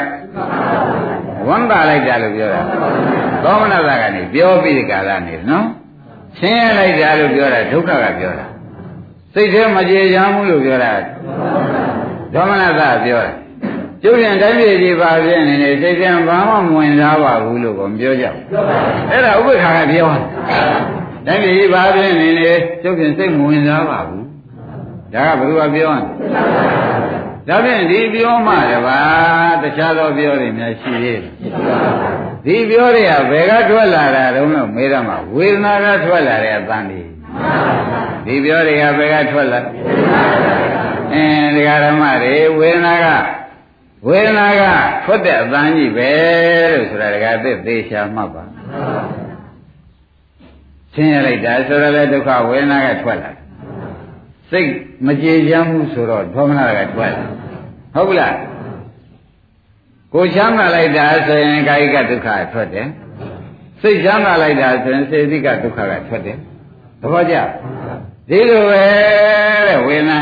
ဝမ်းသာလိုက်တာလို့ပြောတာသောမနတာကနေပြောပြီးဒီကာလနေနော် ဆင်းရဲလိုက်တာလို့ပြောတာဒုက္ခကပြောတာစိတ်ထဲမကြေရမ်းဘူးလို့ပြောတာဒေါမနတာပြောတာကျုပ်ပြန်တိုင်းပြည်ကြီးပါပြင်းနေနေစိတ်ပြန်ဘာမှမဝင်စားပါဘူးလို့ကမပြောကြဘူးအဲ့ဒါဥပ္ပခါကပြောတယ်တိုင်းပြည်ကြီးပါပြင်းနေနေကျုပ်ပြန်စိတ်မဝင်စားပါဘူးဒါကဘယ်သူကပြောလဲဒါဖြင့်ဒီပြောမှတပါတခြားသောပြောတွေများရှိသေးတယ် ဒီပြောတွေကဘယ်ကထွက်လာတာတုံးလို့မေးရမှာဝေဒနာကထွက်လာတဲ့အတန်ဒီဒီပြောတွေကဘယ်ကထွက်လာအင်းဒီဃာရမတွေဝေဒနာကဝေဒနာကထွက်တဲ့အတန်ကြီးပဲလို့ဆိုတာတကယ်သိသေးချာမှတ်ပါဆင်းရဲလိုက်တာဆိုတော့လေဒုက္ခဝေဒနာကထွက်လာစိတ်မကြေချမ်းဘူးဆိုတော့ဒေါမနကထွက်လာဟုတ်ကလား ကိုချမ်းသာလိုက်တာဆိုရင်ကာယကဒုက္ခထွက်တယ်စိတ်ချမ်းသာလိုက်တာဆိုရင်စေတိကဒုက္ခကထွက်တယ်သဘောကျဒီလိုပဲတဲ့ဝေဒနာ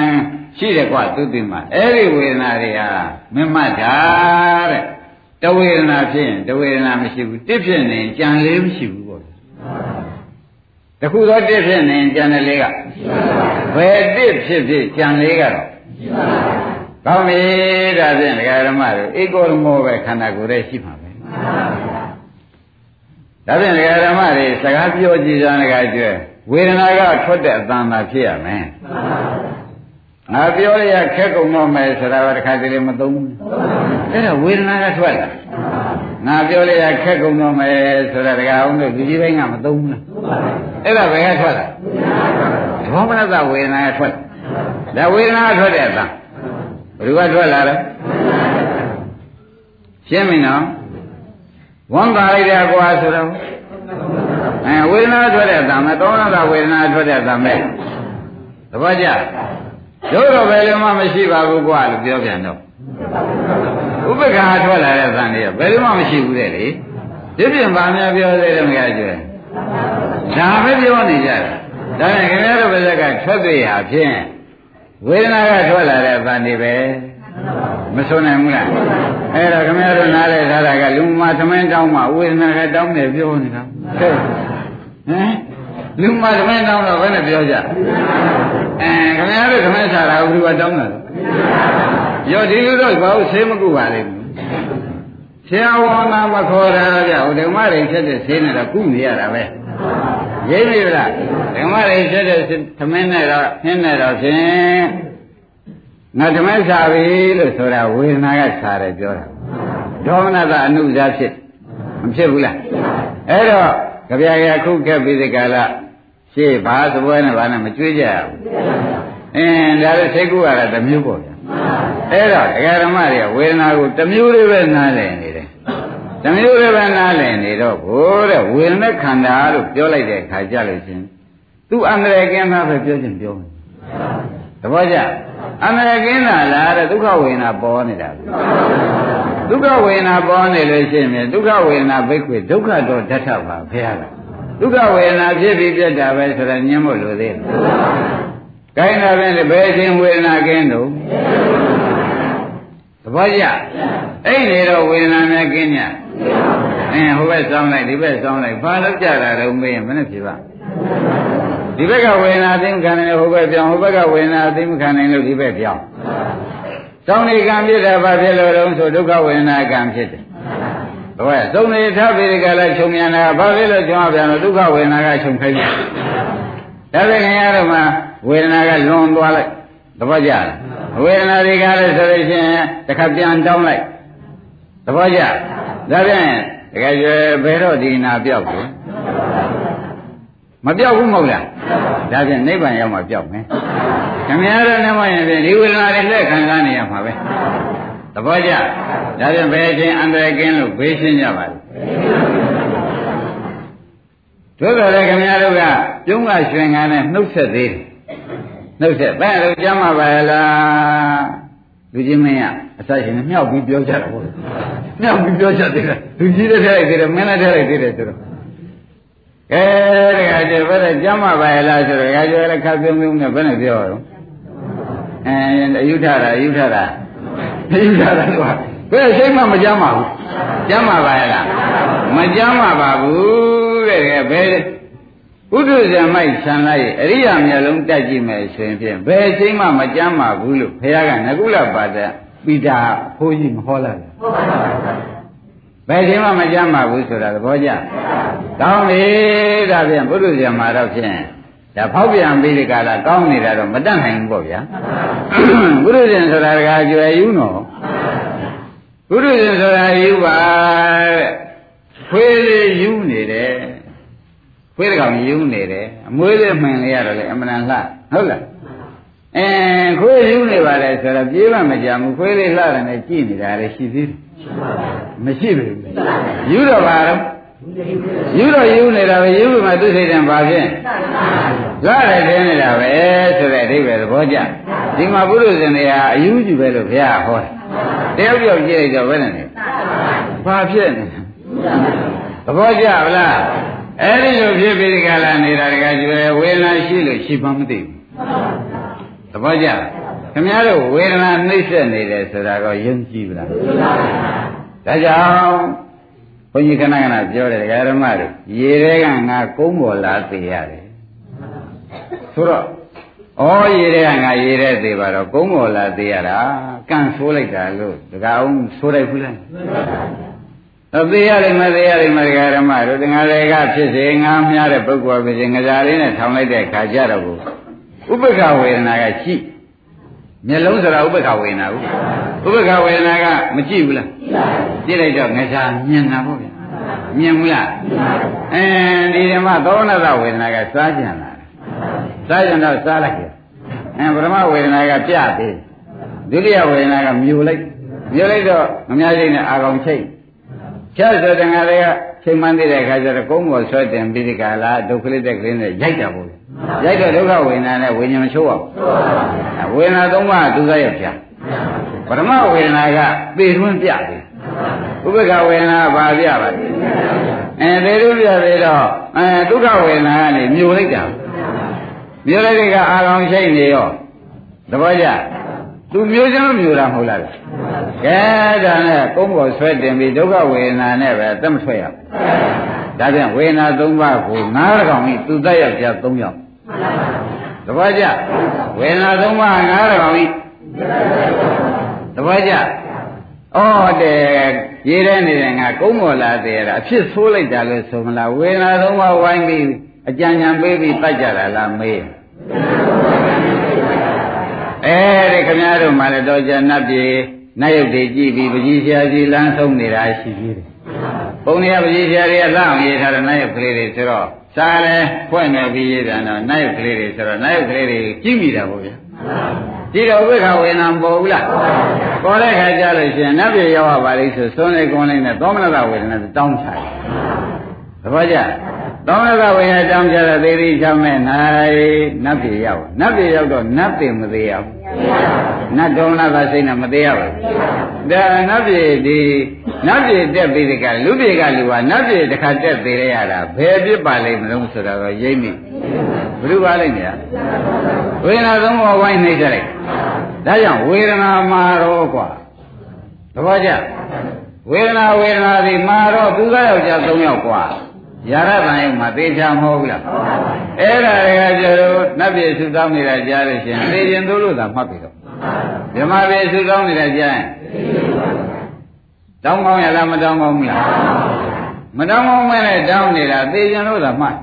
ရှိတယ်ကွာသူသိမှာအဲ့ဒီဝေဒနာတွေဟာမမတ်တာတဲ့တဝေဒနာဖြစ်ရင်တဝေဒနာမရှိဘူးတစ်ဖြစ်နေကြံလေးမရှိဘူးပေါ့တခုသောတစ်ဖြစ်နေကြံတဲ့လေးကဘယ်တစ်ဖြစ်ဖြစ်ကြံလေးကတော့ ကောင်းပြီဒါဖြင့်ဒကာဓမ္မတို့ဧကောရမောပဲခန္ဓာကိုယ်ရဲ့ရှိမှာပဲဒါဖြင့်ဒကာဓမ္မတွေစကားပြောကြည့်ကြဒကာကျွဲဝေဒနာကထွက်တဲ့အတန်သာဖြစ်ရမယ်ငါပြောရခက်ကုန်တော့မယ်ဆိုတာကတခါတလေမသုံးဘူးအဲ့ဒါဝေဒနာကထွက်လာငါပြောရခက်ကုန်တော့မယ်ဆိုတာတခါအောင်လို့ဒီကြီးပိုင်းကမသုံးဘူးလားအဲ့ဒါဘယ်ကထွက်လာဘောမနတဝေဒနာကထွက်လာဒါဝေဒနာကထွက်တဲ့အတန် ဘယ်သူကထွက်လာလဲရှင်းပြီနော်ဝန်ကာလိုက်တယ်ကွာဆိုတော့အဲဝေဒနာထွက်တဲ့အတန်မဲ့သောနာတာဝေဒနာထွက်တဲ့အတန်မဲ့သဘောကျတို့တော့ဘယ်လိုမှမရှိပါဘူးကွာလို့ပြောပြန်တော့ဥပက္ခာထွက်လာတဲ့သံတွေဘယ်လိုမှမရှိဘူးတဲ့လေဒီပြင်ဗာများပြောသေးတယ်မကကျွဲဒါပဲပြောနေကြတယ်ဒါနဲ့ခင်ဗျားတို့ဘက်ကထွက်သေးဟာဖြင့် ဝေဒနာကထွက်လာတဲ့သံတွေပဲမဆုံးနိုင်ဘူးလားအဲ့တော့ခင်ဗျားတို့နားလဲထားတာကလူမသမင်းတောင်းမှဝေဒနာကတောင်းတယ်ပြောနေတာဟမ်လူမသမင်းတောင်းတော့ဘယ်နဲ့ပြောကြအဲခင်ဗျားတို့သမင်းစားတာဘယ်သူကတောင်းတာလဲရောဒီလူတော့ဘာလို့ဆေးမကုပါလိမ့်မလဲဆရာဝန်ကမခေါ်တာကြဟိုဓမ္မရိဖြစ်တဲ့ဆေးနဲ့တော့ကုနေရတာပဲ ရင်းပြီလားဓမ္မရိဖြစ်တဲ့သမင်းနဲ့တော့နှင်းနဲ့တော့ဖြင့်ငါဓမ္မစာပြီလို့ဆိုတာဝေဒနာကစာတယ်ပြောတာဒေါမနတာအနုဇာဖြစ်မဖြစ်ဘူးလားအဲ့တော့ကြပြရခုခက်ပြီးဒီကလာရှေ့ဘာသပွဲနဲ့ဘာနဲ့မကြွေးကြရဘူးအင်းဒါလည်းစိတ်ကူရတာတစ်မျိုးပေါ့ဗျာအဲ့တော့ဒကာဓမ္မတွေကဝေဒနာကိုတစ်မျိုးလေးပဲနားလည်နေတယ် တစ်မျိုးလေးပဲနားလည်နေတော့ဘိုးတဲ့ဝေဒနာခန္ဓာလို့ပြောလိုက်တဲ့အခါကြလို့ချင်းသူအန္တရာယ်ကင်းတာပဲပြောချင်ပြောမယ်သဘောကျအန္တရာယ်ကင်းတာလားတဲ့ဒုက္ခဝေဒနာပေါ်နေတာဒုက္ခဝေဒနာပေါ်နေလို့ရှိရင်ဒုက္ခဝေဒနာဘိက္ခွေဒုက္ခတော့ဓာတ်ထပါဘုရားကဒုက္ခဝေဒနာဖြစ်ပြီးပြတ်တာပဲဆိုတာညင်းဖို့လိုသေးတယ်။ကိုင်းတာပဲဘယ်ချင်းဝေဒနာကင်းတော့သ ဘောကျအဲ့နေတော့ဝေဒနာများကင်းညအင်းဟိုဘက်ဆောင်းလိုက်ဒီဘက်ဆောင်းလိုက်ဘာလို့ကြတာတော့မေးရင်မနဲ့ဖြစ်ပါဒီဘက်ကဝေဒနာသိမခံနိုင်ဟိုဘက်ပြောင်းဟိုဘက်ကဝေဒနာသိမခံနိုင်လို့ဒီဘက်ပြောင်းစစောင်းနေကံဖြစ်တာဘာဖြစ်လို့တုံးဆိုဒုက္ခဝေဒနာကံဖြစ်တယ်ဘယ်သုံးနေထပ်ပြီးဒီကလာခြုံမြန်တာဘာဖြစ်လို့ကျွန်တော်ပြန်လို့ဒုက္ခဝေဒနာကခြုံခိုင်းတယ်ဒါပေမဲ့ခင်ဗျားတို့မှာဝေဒနာကလွန်သွားလိုက် သဘောကျလားဝေဒနာတွေကလည်းဆိုလို့ရှိရင်တစ်ခါပြန်တောင်းလိုက်သဘောကျဒါဖြင့်တကယ်ကျွယ်ဘယ်တော့ဒီနာပြောက်လဲမပြောက်ဘူးမဟုတ်လားဒါဖြင့်နိဗ္ဗာန်ရောက်မှပြောက်မယ်ခင်ဗျားတို့နဲ့မှရင်ဖြင့်ဒီဝေဒနာတွေလက်ခံစားနေရမှာပဲသဘောကျဒါဖြင့်ဘယ်အချိန်အန္တရာယ်ကင်းလို့ဘေးရှင်းကြပါလဲတို့တော်လည်းခင်ဗျားတို့ကပြုံးကရွှင်ခံနဲ့နှုတ်ဆက်သေးတယ် နှုတ်ဆက်ဘယ်လိုကြမ်းမှာပါလားလူကြီးမင်းကအစရှင်မြောက်ပြီးပြောကြတာပေါ့မြောက်ပြီးပြောကြသေးတယ်လူကြီးတဲ့ထဲလိုက်သေးတယ်မင်းလည်းထဲလိုက်သေးတယ်ဆိုတော့အဲတခါကျဘယ်ကြမ်းမှာပါလားဆိုတော့ခါကျလည်းခပ်ပြုံးပြုံးနဲ့ဘယ်နဲ့ပြောတော့အဲအယုထတာအယုထတာအယုထတာကွာဘယ်စိတ်မှမကြမ်းပါဘူးကြမ်းမှာပါလားမကြမ်းမှာပါဘူးတဲ့ဘယ် ဘုဒ္ဓဇံမိုက်ဆံလိုက်အရိယာမျက်လုံးတက်ကြည့်မယ်ဆိုရင်ဖြင့်ဘယ်အချိန်မှမကြမ်းပါဘူးလို့ဘုရားကငကုလပါဒပိတာဖိုးကြီးမဟောလာဘူးဘယ်အချိန်မှမကြမ်းပါဘူးဆိုတာသဘောကျကောင်းပြီဒါဖြင့်ဘုဒ္ဓဇံမှာတော့ဖြင့်ဒါဖောက်ပြန်ပြီးဒီကလာကောင်းနေတာတော့မတတ်နိုင်ဘူးပေါ့ဗျာဘုဒ္ဓဇံဆိုတာကကြွယ်ယူနော်ဘုဒ္ဓဇံဆိုတာယူပါတဲ့ခွေးလေးယူနေတယ် ခွေးတကောင်ယူနေတယ်အမွေးလေးမှန်လေးရတော့လေအမှန်လှဟုတ်လားအဲခွေးယူနေပါလေဆိုတော့ပြေးမှမကြဘူးခွေးလေးလှတယ်နဲ့ကြည့်နေတာလေရှိသေးတယ်မရှိဘူးယူတော့ပါတော့ယူတော့ယူနေတာပဲယူလို့မှသူစိတ်တံပါဖြင့်ရတယ်တင်းနေတာပဲဆိုတဲ့အဓိပ္ပာယ်သဘောကျဒီမှာပုရုဇဉ်တွေဟာအယူကြည့်ပဲလို့ဘုရားဟောတယ်တယောက်ယောက်ကြည့်လိုက်တော့ဘယ်နဲ့လဲဘာဖြစ်နေသဘောကျဗလား အဲ့ဒီလိုဖြစ်ပြီးဒီကလာနေတာတကကျွယ်ဝေဒနာရှိလို့ရှိမှမသိဘူးသဘောကျခင်ဗျားတို့ဝေဒနာနှိမ့်ဆက်နေတယ်ဆိုတာကိုယုံကြည်ဗလားဒါကြောင့်ဘုန်းကြီးခဏခဏပြောတယ်ဒကာဓမ္မတို့ရေတွေကငါကုန်းပေါ်လာသေးရတယ်ဆိုတော့ဩရေတွေကငါရေတဲ့သေးပါတော့ကုန်းပေါ်လာသေးရတာကန့်ဆိုးလိုက်တာလို့ဒကာအောင်ဆိုးလိုက်ဘူးလား အသေးရတယ်မသေးရတယ်မတရားဓမ္မတို့တငါတွေကဖြစ်စေငါမြားတဲ့ပုဂ္ဂိုလ်ဖြစ်စေငကြလေးနဲ့ထောင်လိုက်တဲ့ခါကြတော့ဘူးဥပ္ပခဝေဒနာကရှိမျက်လုံးဆိုတာဥပ္ပခဝေဒနာဘူးဥပ္ပခဝေဒနာကမကြည့်ဘူးလားကြည့်လိုက်တော့ငကြမြင်တာပေါ့ဗျာမြင်ဘူးလားအဲဒီဓမ္မသောဏသဝေဒနာကစားကြံလာစားကြံတော့စားလိုက်တယ်အဲပရမဝေဒနာကပြသေးဒုတိယဝေဒနာကမြူလိုက်မြူလိုက်တော့မများစိတ်နဲ့အာကောင်ချိတ် ဖြတ်ဆိုတဲ့ငါတွေကချိန်မှန်းသေးတဲ့အခါကျတော့ကုန်းပေါ်ဆွဲတင်ပြီးဒီကလာဒုက္ခလေးတက်ကလေးနဲ့ရိုက်တာပေါ့ရိုက်တော့ဒုက္ခဝေဒနာနဲ့ဝိညာဉ်မချိုးအောင်ဝေဒနာသုံးပါးသူစားရဖြာပရမဝေဒနာကပေတွန်းပြတယ်ဥပ္ပခဝေဒနာဘာပြပါလဲအဲပေတွန်းပြသေးတော့အဲဒုက္ခဝေဒနာကနေမြူလိုက်တာမြူလိုက်တဲ့ကအာကောင်ရှိနေရောသဘောကျ သူမျိုးချင်းမျိုးတာမဟုတ်လားကဲဒါနဲ့ကုန်းပေါ်ဆွဲတင်ပြီးဒုက္ခဝေဒနာနဲ့ပဲသက်မထွက်ရဒါပြန်ဝေဒနာ၃ပါးကို၅ရကောင်ဤသူတက်ရောက်ကြ၃ယောက်သဘောကျဝေဒနာ၃ပါး၅ရကောင်ဤသဘောကျဩတဲ့ရေးတဲ့နေတဲ့ငါကုန်းပေါ်လာသေးရတာအဖြစ်ဆိုးလိုက်တာလို့ဆိုမလားဝေဒနာ၃ပါးဝိုင်းပြီးအကြံဉာဏ်ပေးပြီးတတ်ကြတာလားမေး အဲဒီခမည်းတော်မှလည်းတော့ကျနတ်ပြေနတ်ရုပ်တွေကြည့်ပြီးပကြီးဆရာကြီးလမ်းဆုံးနေတာရှိသေးတယ်။ဘုံတွေကပကြီးဆရာတွေကလမ်းအောင်ရေးထားတဲ့နတ်ရုပ်ကလေးတွေဆိုတော့စားလဲဖွင့်နေပြီးရေးတယ်နော်နတ်ရုပ်ကလေးတွေဆိုတော့နတ်ရုပ်ကလေးတွေကြည့်မိတာပေါ့ဗျာ။ဒီတော့ဝိခဝေနာမပေါ်ဘူးလား။ပေါ်တဲ့ခါကျလို့ရှိရင်နတ်ပြေရောက်ရပါလိမ့်ဆိုသွန်းနေကွန်းလေးနဲ့သောမနတဝေဒနာတောင်းချတယ်။သဘောကျ သောမနတဝေဒနာတောင်းချတဲ့သေတိချောင်းနဲ့နိုင်နတ်ပြေရောက်နတ်ပြေရောက်တော့နတ်ပြေမသေးရဘူးနတ်တော်နာကစိတ်နဲ့မသေးရဘူးဒါနတ်ပြည်ဒီနတ်ပြည်တက်ပြီးဒီကလူပြည်ကလူကနတ်ပြည်တစ်ခါတက်သေးရတာဘယ်ပြစ်ပါလိမ့်မလို့ဆိုတော့ရိမ့်မိဘယ်လိုပါလိမ့်เนี่ยဝေဒနာသုံးပါးဝိုင်းနှိမ့်ကြလိုက်ဒါကြောင့်ဝေဒနာမှာတော့กว่าသဘောကျဝေဒနာဝေဒနာဒီမှာတော့သူကယောက်ျား၃ယောက်กว่า ရာရတန်ရုံမှာသေချာမဟုတ်ဘူးလားအဲ့ဒါတွေကကျတော့နတ်ပြည်ဆုတောင်းနေတာကြားလို့ရှင်သေခြင်းသို့လို့သာမှတ်ပြီတော့ယဓမ္မပဲဆုတောင်းနေတာကြားရင်တောင်းကောင်းရလားမတောင်းကောင်းဘူးလားမတောင်းကောင်းမဲနဲ့တောင်းနေတာသေခြင်းလို့သာမှတ်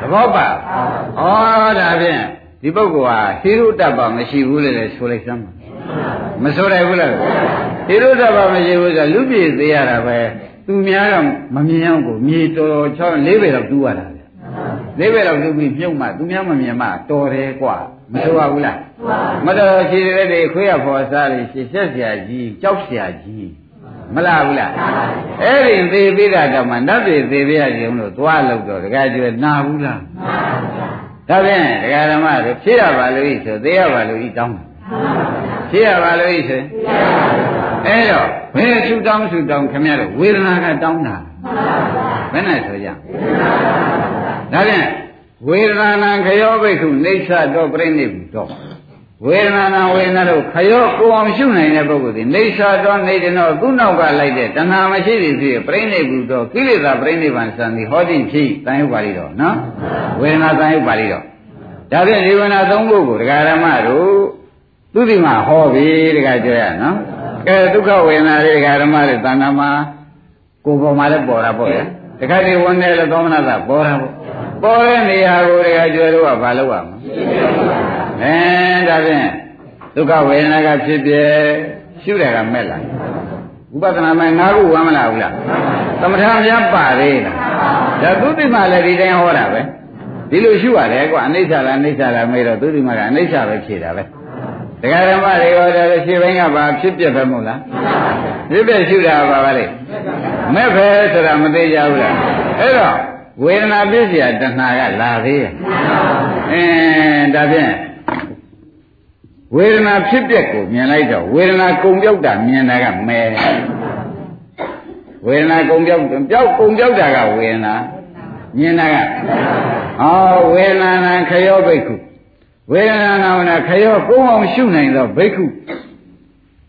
သဘောပါဩဒါဖြင့်ဒီပုဂ္ဂိုလ်ဟာဟိရုတ္တပမရှိဘူးလေဆိုလိုက်စမ်းပါမဆိုရဘူးလားဟိရုတ္တပမရှိဘူးဆိုလူပြည်သေးရတာပဲ သူများတော့မမြင်အောင်ကိုမြေတော်တော်ချောင်းလေးပဲတော့တူရတာလေးပဲတော့တူပြီးမြုပ်မှသူများမမြင်မှတော်တယ်กว่าမဆိုရဘူးလားမတော်ရှိတဲ့တွေခွေးရဖော်စားလို့ရှစ်ဆက်เสียကြီးကြောက်เสียကြီးမလားဘူးလားအဲ့ဒီသေပြီးတာတော့မှနတ်တွေသေပြရခြင်းလို့သွားလို့တော့တကယ်ကျွဲနာဘူးလားဒါဖြင့်ဒကာဓမ္မတို့ဖြစ်ရပါလို့ဤဆိုသေရပါလို့ဤတောင်းဖြစ်ရပါလို့ဤဆို အဲ့တော့ဘယ်ဆူတောင်းဆူတောင်းခင်ဗျားတို့ဝေဒနာကတောင်းတာဘယ်နဲ့ဆိုကြဒါဖြင့်ဝေဒနာနံခယောဘိက္ခုနေသတော့ပြိဋိဘုတော့ဝေဒနာနာဝေဒနာတို့ခရောကိုအောင်ရှုနိုင်တဲ့ပုဂ္ဂိုလ်ဒီနေသတော့နေတယ်တော့သူ့နောက်ကလိုက်တဲ့တဏှာမရှိသည်ဖြစ်ပြိဋိဘုတော့ကိလေသာပြိဋိဘံစံသည်ဟောတိဖြစ်တန်ရုပ်ပါလိတော့နော်ဝေဒနာတန်ရုပ်ပါလိတော့ဒါဖြင့်ဒီဝေဒနာသုံးခုကိုဒကာရမတို့သူဒီမှာဟောပြီဒကာကြရနော် ကဲဒုက္ခဝေဒနာတွေဒကာရမတွေတဏှာမှာကိုယ်ပေါ်မှာလည်းပေါ်တာပေါ့လေတခါတည်းဝန်တယ်လို့သောမနာသာပေါ်တာပေါ့ပေါ်တဲ့နေရာကိုတခါကျွဲတော့ကဘာလုပ်ရမလဲအဲဒါဖြင့်ဒုက္ခဝေဒနာကဖြစ်ပြရှုတယ်ကမဲ့လားဥပဒနာမဲ့ငါးခုဝမ်းမလားဘူးလားသမထများပါသေးလားဒါသူတိမှလည်းဒီတိုင်းဟောတာပဲဒီလိုရှုရတယ်ကွာအနိစ္စလားအနိစ္စလားမေးတော့သူတိမှကအနိစ္စပဲဖြေတာပဲ တရားဓမ္မတွေဟောတယ်ရှင်းပိုင်းကဘာဖြစ်ပြပဲမဟုတ်လားဖြစ်ပြရှုတာပါပါလေမဲ့ပဲဆိုတာမသေးကြဘူးလားအဲ့တော့ဝေဒနာပြည့်စရာတဏှာကလာသေးရဲ့အင်းဒါဖြင့်ဝေဒနာဖြစ်ပျက်ကိုမြင်လိုက်တော့ဝေဒနာကုံပြောက်တာမြင်တာကမဲဝေဒနာကုံပြောက်ပြောက်ကုံပြောက်တာကဝေဒနာမြင်တာကဟောဝေဒနာနာခယောဘိက္ခု ဝေဒနာနာဝနာခယောကုံအောင်ရှုနိုင်သောဘိက္ခု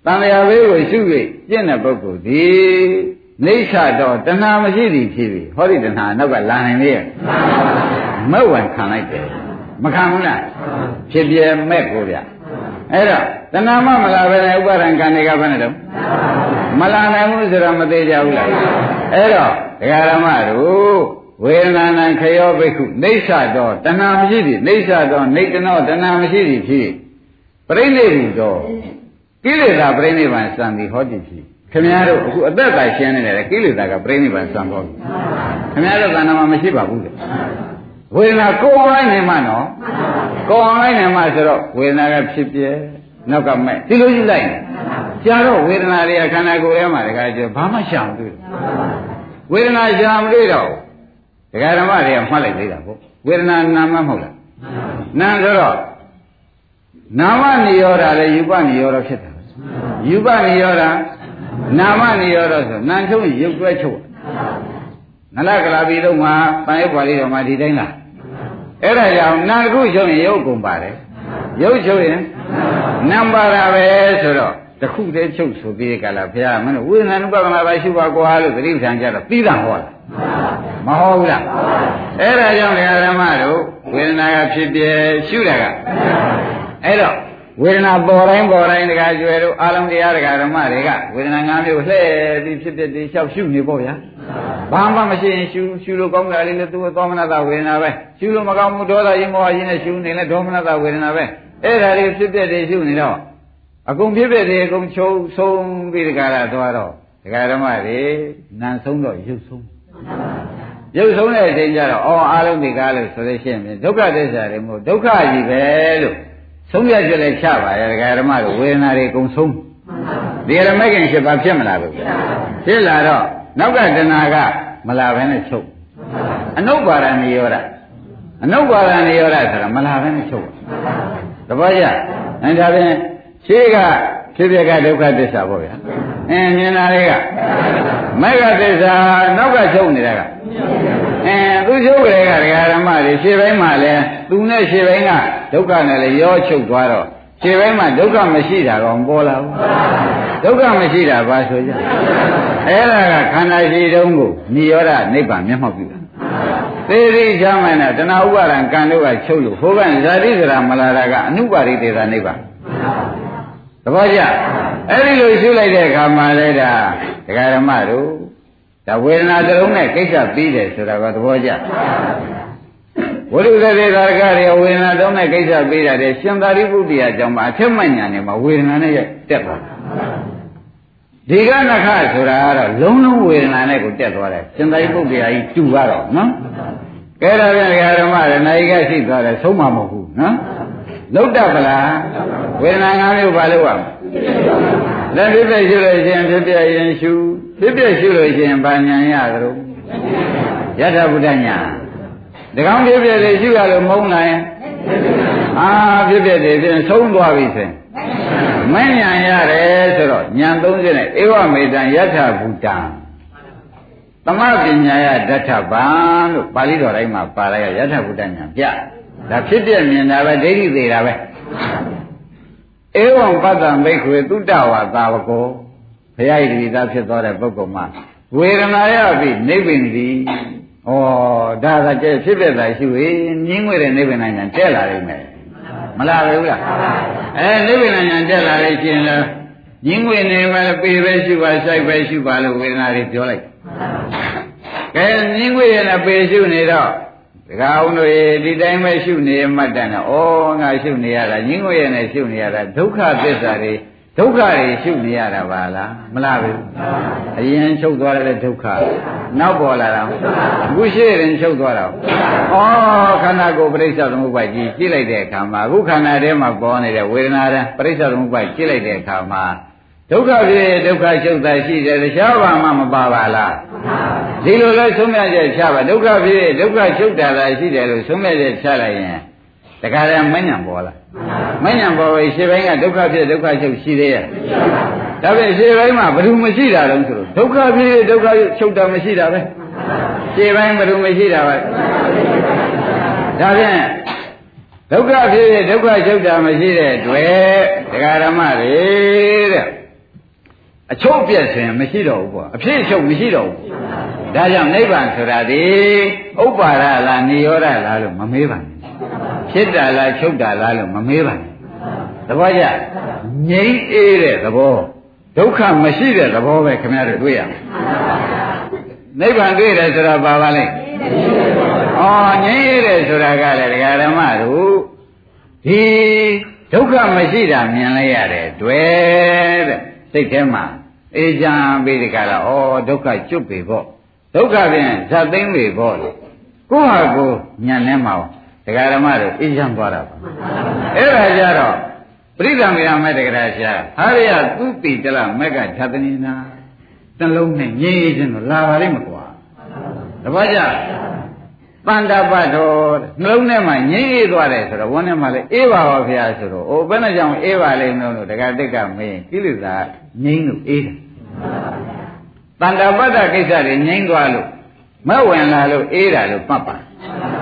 တန်လျာဘေးကိုရှု၍ကျင့်တဲ့ပုဂ္ဂိုလ်ဒီနေဆတော့တဏှာမရှိသည်ဖြစ်ပြီဟောဒီတဏှာနောက်ကလာနိုင်လေရဲ့မက်ဝင်ခံလိုက်တယ်မခံဘူးလားဖြစ်ပြမဲ့ကိုဗျအဲ့တော့တဏှာမမလာပဲနဲ့ဥပါဒံကံတွေကဘယ်နဲ့တော့မလာနိုင်ဘူးဆိုတော့မသေးကြဘူးလားအဲ့တော့ဒကာရမတို့ ဝေဒနာနံခယောဘိက္ခုနေဆတော့တဏှာမရှိသည်နေဆတော့နေတနောတဏှာမရှိသည်ဖြစ်ပြိဋိဘုတော့ကိလေသာပြိဋိဘံစံသည်ဟောတိဖြစ်ခင်ဗျားတို့အခုအသက်သာရှင်းနေတယ်ကိလေသာကပြိဋိဘံစံဟောပြီခင်ဗျားတို့သဏ္ဍာန်မှာမရှိပါဘူးလေဝေဒနာကိုယ်အောင်လိုက်နေမှနော်ကိုယ်အောင်လိုက်နေမှဆိုတော့ဝေဒနာကဖြစ်ပြဲနောက်ကမဲ့ဒီလိုယူလိုက်ကြာတော့ဝေဒနာတွေကခန္ဓာကိုယ်ထဲမှာတခါကျဘာမှရှာမတွေ့ဝေဒနာရှာမတွေ့တော့ ဒကာဓမ္မတွေကမှတ်လိုက်သေးတာပေါ့ဝေဒနာနာမမဟုတ်လားနာဆိုတော့နာမနိရောဓလည်းယူပနိရောဓဖြစ်တာယူပနိရောဓနာမနိရောဓဆိုနာချုပ်ရုပ်တွဲချုပ်နလကလာပြီးတော့မှပန်ရုပ်ပါဠိတော်မှာဒီတိုင်းလားအဲ့ဒါကြောင့်နာတစ်ခုချုပ်ရင်ရုပ်ကုန်ပါတယ်ရုပ်ချုပ်ရင်နံပါတာပဲဆိုတော့တခုတည်းချုပ်ဆိုပြီးကြလားဘုရားမင်းတို့ဝိညာဉ်ဥပဒနာပါရှုပါကွာလို့သတိပဋ္ဌာန်ကြတော့ပြီးတာဟောလား မဟောဘူးလားအဲ့ဒါကြောင့်ဓမ္မတို့ဝေဒနာကဖြစ်ပြရှုတာကအဲ့တော့ဝေဒနာပေါ်တိုင်းပေါ်တိုင်းတခါကျွယ်တို့အာလုံးတရားတခါဓမ္မတွေကဝေဒနာ၅မျိုးလှည့်ပြီးဖြစ်ဖြစ်ပြီးလျှောက်ရှုနေပေါ့ဗျာဘာမှမရှိရင်ရှုရှုလို့ကောင်းတာလေးလည်းသူ့သောမနတဝေဒနာပဲရှုလို့မကောင်းဘူးဒေါသရင်မောဟရင်နဲ့ရှုနေလဲဒေါမနတဝေဒနာပဲအဲ့ဒါတွေဖြစ်ဖြစ်တွေရှုနေတော့အကုန်ဖြစ်ဖြစ်တွေအကုန်ချုပ်ဆုံးပြီးတခါလာသွားတော့ဒကာဓမ္မတွေနန်ဆုံးတော့ရုပ်ဆုံး ရုပ်ဆုံးတဲ့အချိန်ကျတော့အော်အားလုံးဒီကားလို့ဆိုလို့ရှိရင်ဒုက္ခသစ္စာတွေမို့ဒုက္ခကြီးပဲလို့ဆုံးဖြတ်ချက်လည်းချပါရဲ့ဒကာဓမ္မတို့ဝေဒနာတွေအကုန်ဆုံးဒီရမခင်ဖြစ်ပါဖြစ်မလားလို့ဖြစ်လာတော့နောက်ကတဏှာကမလာဘဲနဲ့ချုပ်အနုပါဒနိရောဓအနုပါဒနိရောဓဆိုတာမလာဘဲနဲ့ချုပ်တပည့်ရအဲဒါဖြင့်ရှေးက ဖြစ်ပြကဒုက္ခသစ္စာပေါ့ဗျာအင်းမြင်တာတွေကမေဃသစ္စာနောက်ကချုပ်နေတာကအင်းသူချုပ်ကြတဲ့ကဒကာဓမ္မတွေရှေ့ပိုင်းမှာလဲသူနဲ့ရှေ့ပိုင်းကဒုက္ခနဲ့လည်းရောချုပ်သွားတော့ခြေပိုင်းမှာဒုက္ခမရှိတာတော့မပေါ်လာဘူးဒုက္ခမရှိတာဘာဆိုကြအဲ့ဒါကခန္ဓာရှိတုံးကိုនិရောဓနိဗ္ဗာန်မျက်မှောက်ပြုတာသေရိချမ်းမှန်တဲ့တဏှာဥပါဒံကံတို့ကချုပ်လို့ဟိုကဇာတိစရာမလာတာကအနုပါရိသေသာနိဗ္ဗာန် သဘောကျအဲ့ဒီလိုရှုလိုက်တဲ့အခါမှာလေဒါဒကာဓမ္မတို့ဒါဝေဒနာသလုံးနဲ့ကိစ္စပြီးတယ်ဆိုတာကသဘောကျဝိရုသတိသာရကတွေဝေဒနာသုံးတဲ့ကိစ္စပြီးတာတဲ့ရှင်သာရိပုတ္တရာကြောင့်မှာအထက်မှညာနေမှာဝေဒနာနဲ့တက်သွားဒီကနခဆိုတာကတော့လုံးလုံးဝေဒနာနဲ့ကိုတက်သွားတယ်ရှင်သာရိပုတ္တရာကြီးတူကတော့နော်ကဲဒါပြန်ဓမ္မရနိုင်ကရှိသွားတယ်ဆုံးမမဟုတ်ဘူးနော် လုတ်တပလားဝေဒနာ၅မျိုးပါလို့ရမယ်လက်ဖြစ်ဖြစ်ရှုလို့ရှိရင်ဖြစ်ပြရင်ရှုဖြစ်ပြရှုလို့ရှိရင်ဘာညာရသလိုယထာဘုဒ္ဓညာတကောင်ဖြစ်ပြလေရှုရလို့မုန်းနိုင်အာဖြစ်ပြတယ်ပြန်ဆုံးသွားပြီဆိုရင်မညာရတယ်ဆိုတော့ညာ30နဲ့ဧဝမေတံယထာဘုဒ္ဓံသမပညာယဒဋ္ဌဗံလို့ပါဠိတော်တိုင်းမှာပါလိုက်ရယထာဘုဒ္ဓညာပြ ဒါဖြစ်ပြမြင်တာပဲဒိဋ္ဌိသေးတာပဲဧဝံပတ္တံဘိက္ခွေသုတ္တဝါသာဝကောဘုရားဤတိသားဖြစ်သွားတဲ့ပုဂ္ဂိုလ်မှာဝေဒနာရပြီနိဗ္ဗာန်သည်ဩဒါကကျဖြစ်ပြတာရှိဝေမြင်းငွေတဲ့နိဗ္ဗာန်ညာတက်လာလိမ့်မယ်မလားဘူးလားအဲနိဗ္ဗာန်ညာတက်လာလို့ရှင်လဲညင်းငွေနေပဲပေပဲရှိပါဆိုင်ပဲရှိပါလို့ဝေဒနာတွေပြောလိုက်ကဲညင်းငွေရနဲ့ပေရှိနေတော့ ဒကာအောင်တို့ဒီတိုင်းပဲရှုနေမှတ်တယ်နော်ဩငါရှုနေရတာညင်းငွေရနဲ့ရှုနေရတာဒုက္ခသစ္စာတွေဒုက္ခတွေရှုနေရတာပါလားမလားဘူးအရင်ချုပ်သွားတဲ့ဒုက္ခနောက်ပေါ်လာတာအခုရှိရင်ချုပ်သွားတာဩခန္ဓာကိုယ်ပြိဿသမုပ္ပါကြီးကြည့်လိုက်တဲ့အခါမှာအခုခန္ဓာထဲမှာပေါ်နေတဲ့ဝေဒနာတဲ့ပြိဿသမုပ္ပါကြည့်လိုက်တဲ့အခါမှာ ဒုက္ခဖြစ်ဒုက္ခချုပ်တာရှိတယ်တခြားဘာမှမပါပါလားဒီလိုလဲသုံးမြတ်ချက်ချပါဒုက္ခဖြစ်ဒုက္ခချုပ်တာသာရှိတယ်လို့သုံးမြတ်ချက်ချလိုက်ရင်တခါတည်းမဉ္ဇဉ်ပေါ်လာမဉ္ဇဉ်ပေါ်ပြီးရှေ့ပိုင်းကဒုက္ခဖြစ်ဒုက္ခချုပ်ရှိသေးရဲ့ဒါပေမဲ့ရှေ့ပိုင်းမှာဘယ်သူမရှိတာတုံးဆိုလို့ဒုက္ခဖြစ်ဒုက္ခချုပ်တာမရှိတာပဲရှေ့ပိုင်းဘယ်သူမရှိတာပဲဒါဖြင့်ဒုက္ခဖြစ်ဒုက္ခချုပ်တာမရှိတဲ့တွေ့တရားဓမ္မတွေတဲ့ အချုပ်ပြက်စင်မရှိတော့ဘူးပေါ့အဖြစ်အချုပ်မရှိတော့ဘူးဒါကြောင့်နိဗ္ဗာန်ဆိုတာဒီဥပ္ပါဒလားနိရောဓလားလို့မမေးပါနဲ့ဖြစ်တာလားချုပ်တာလားလို့မမေးပါနဲ့သဘောကျငြိမ်းအေးတဲ့သဘောဒုက္ခမရှိတဲ့သဘောပဲခင်ဗျားတို့တွေ့ရမယ်နိဗ္ဗာန်တွေ့တယ်ဆိုတာပါပါလိမ့်ဩငြိမ်းအေးတယ်ဆိုတာကလည်းဒကာဓမ္မတို့ဒီဒုက္ခမရှိတာမြင်လိုက်ရတယ်တွေ့တဲ့စိတ်ထဲမှာ အေးချမ်းပြီးဒီကရဩဒုက္ခကျွတ်ပြီပေါ့ဒုက္ခဖြင့်ဇတ်သိမ့်ပြီပေါ့လေကိုယ့်ဟာကိုညံနေမှာဒကာဓမ္မတို့အေးချမ်းသွားတာပါအဲ့ဒါကြတော့ပရိသမေယမဲ့တကရာရှာဟာရယသူတိတလမက်ကသတ္တနိနာတလုံးနဲ့ငြိမ်းခြင်းတော့လာပါလိမ့်မကွာတပတ်ကြ တန်တပတ်တော်နှလုံးထဲမှာငြိမ်းအေးသွားတယ်ဆိုတော့ဝန်းထဲမှာလည်းအေးပါပါဗျာဆိုတော့အိုဘယ်နဲ့ကြောင့်အေးပါလိမ့်မလို့တက္ကတိတ်ကမင်းကိလေသာငြိမ်းလို့အေးတယ်တန်တပတ်တကိစ္စတွေငြိမ်းသွားလို့မဝင်လာလို့အေးတာလို့မှတ်ပါ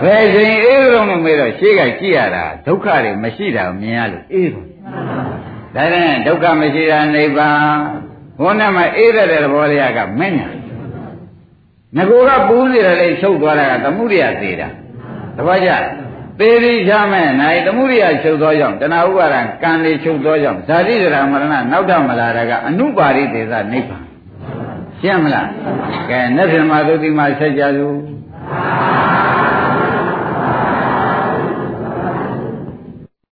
ဘယ်ချိန်အေးလုံးလို့မေးတော့ရှေ့ကကြည့်ရတာဒုက္ခတွေမရှိတာမြင်ရလို့အေးတယ်ဒါနဲ့ဒုက္ခမရှိတာနိဗ္ဗာန်ဘုန်းနဲ့မှာအေးတဲ့သဘောတရားကမင်းညာ ငကိုကပူးနေတယ်လေချုပ်သွားတာကသမှုရိယသေးတာတပည့်ကြသေရိချမဲ့နိုင်သမှုရိယချုပ်သောကြောင့်တဏှာဥပါဒံကံလေးချုပ်သောကြောင့်ဇာတိဒရာမရဏနောက်ထမလာတာကအနုပါရိသေသနိဗ္ဗာန်ရှင်းမလားကဲနေ့ပြန်မှာသုတိမှာဆက်ကြစို့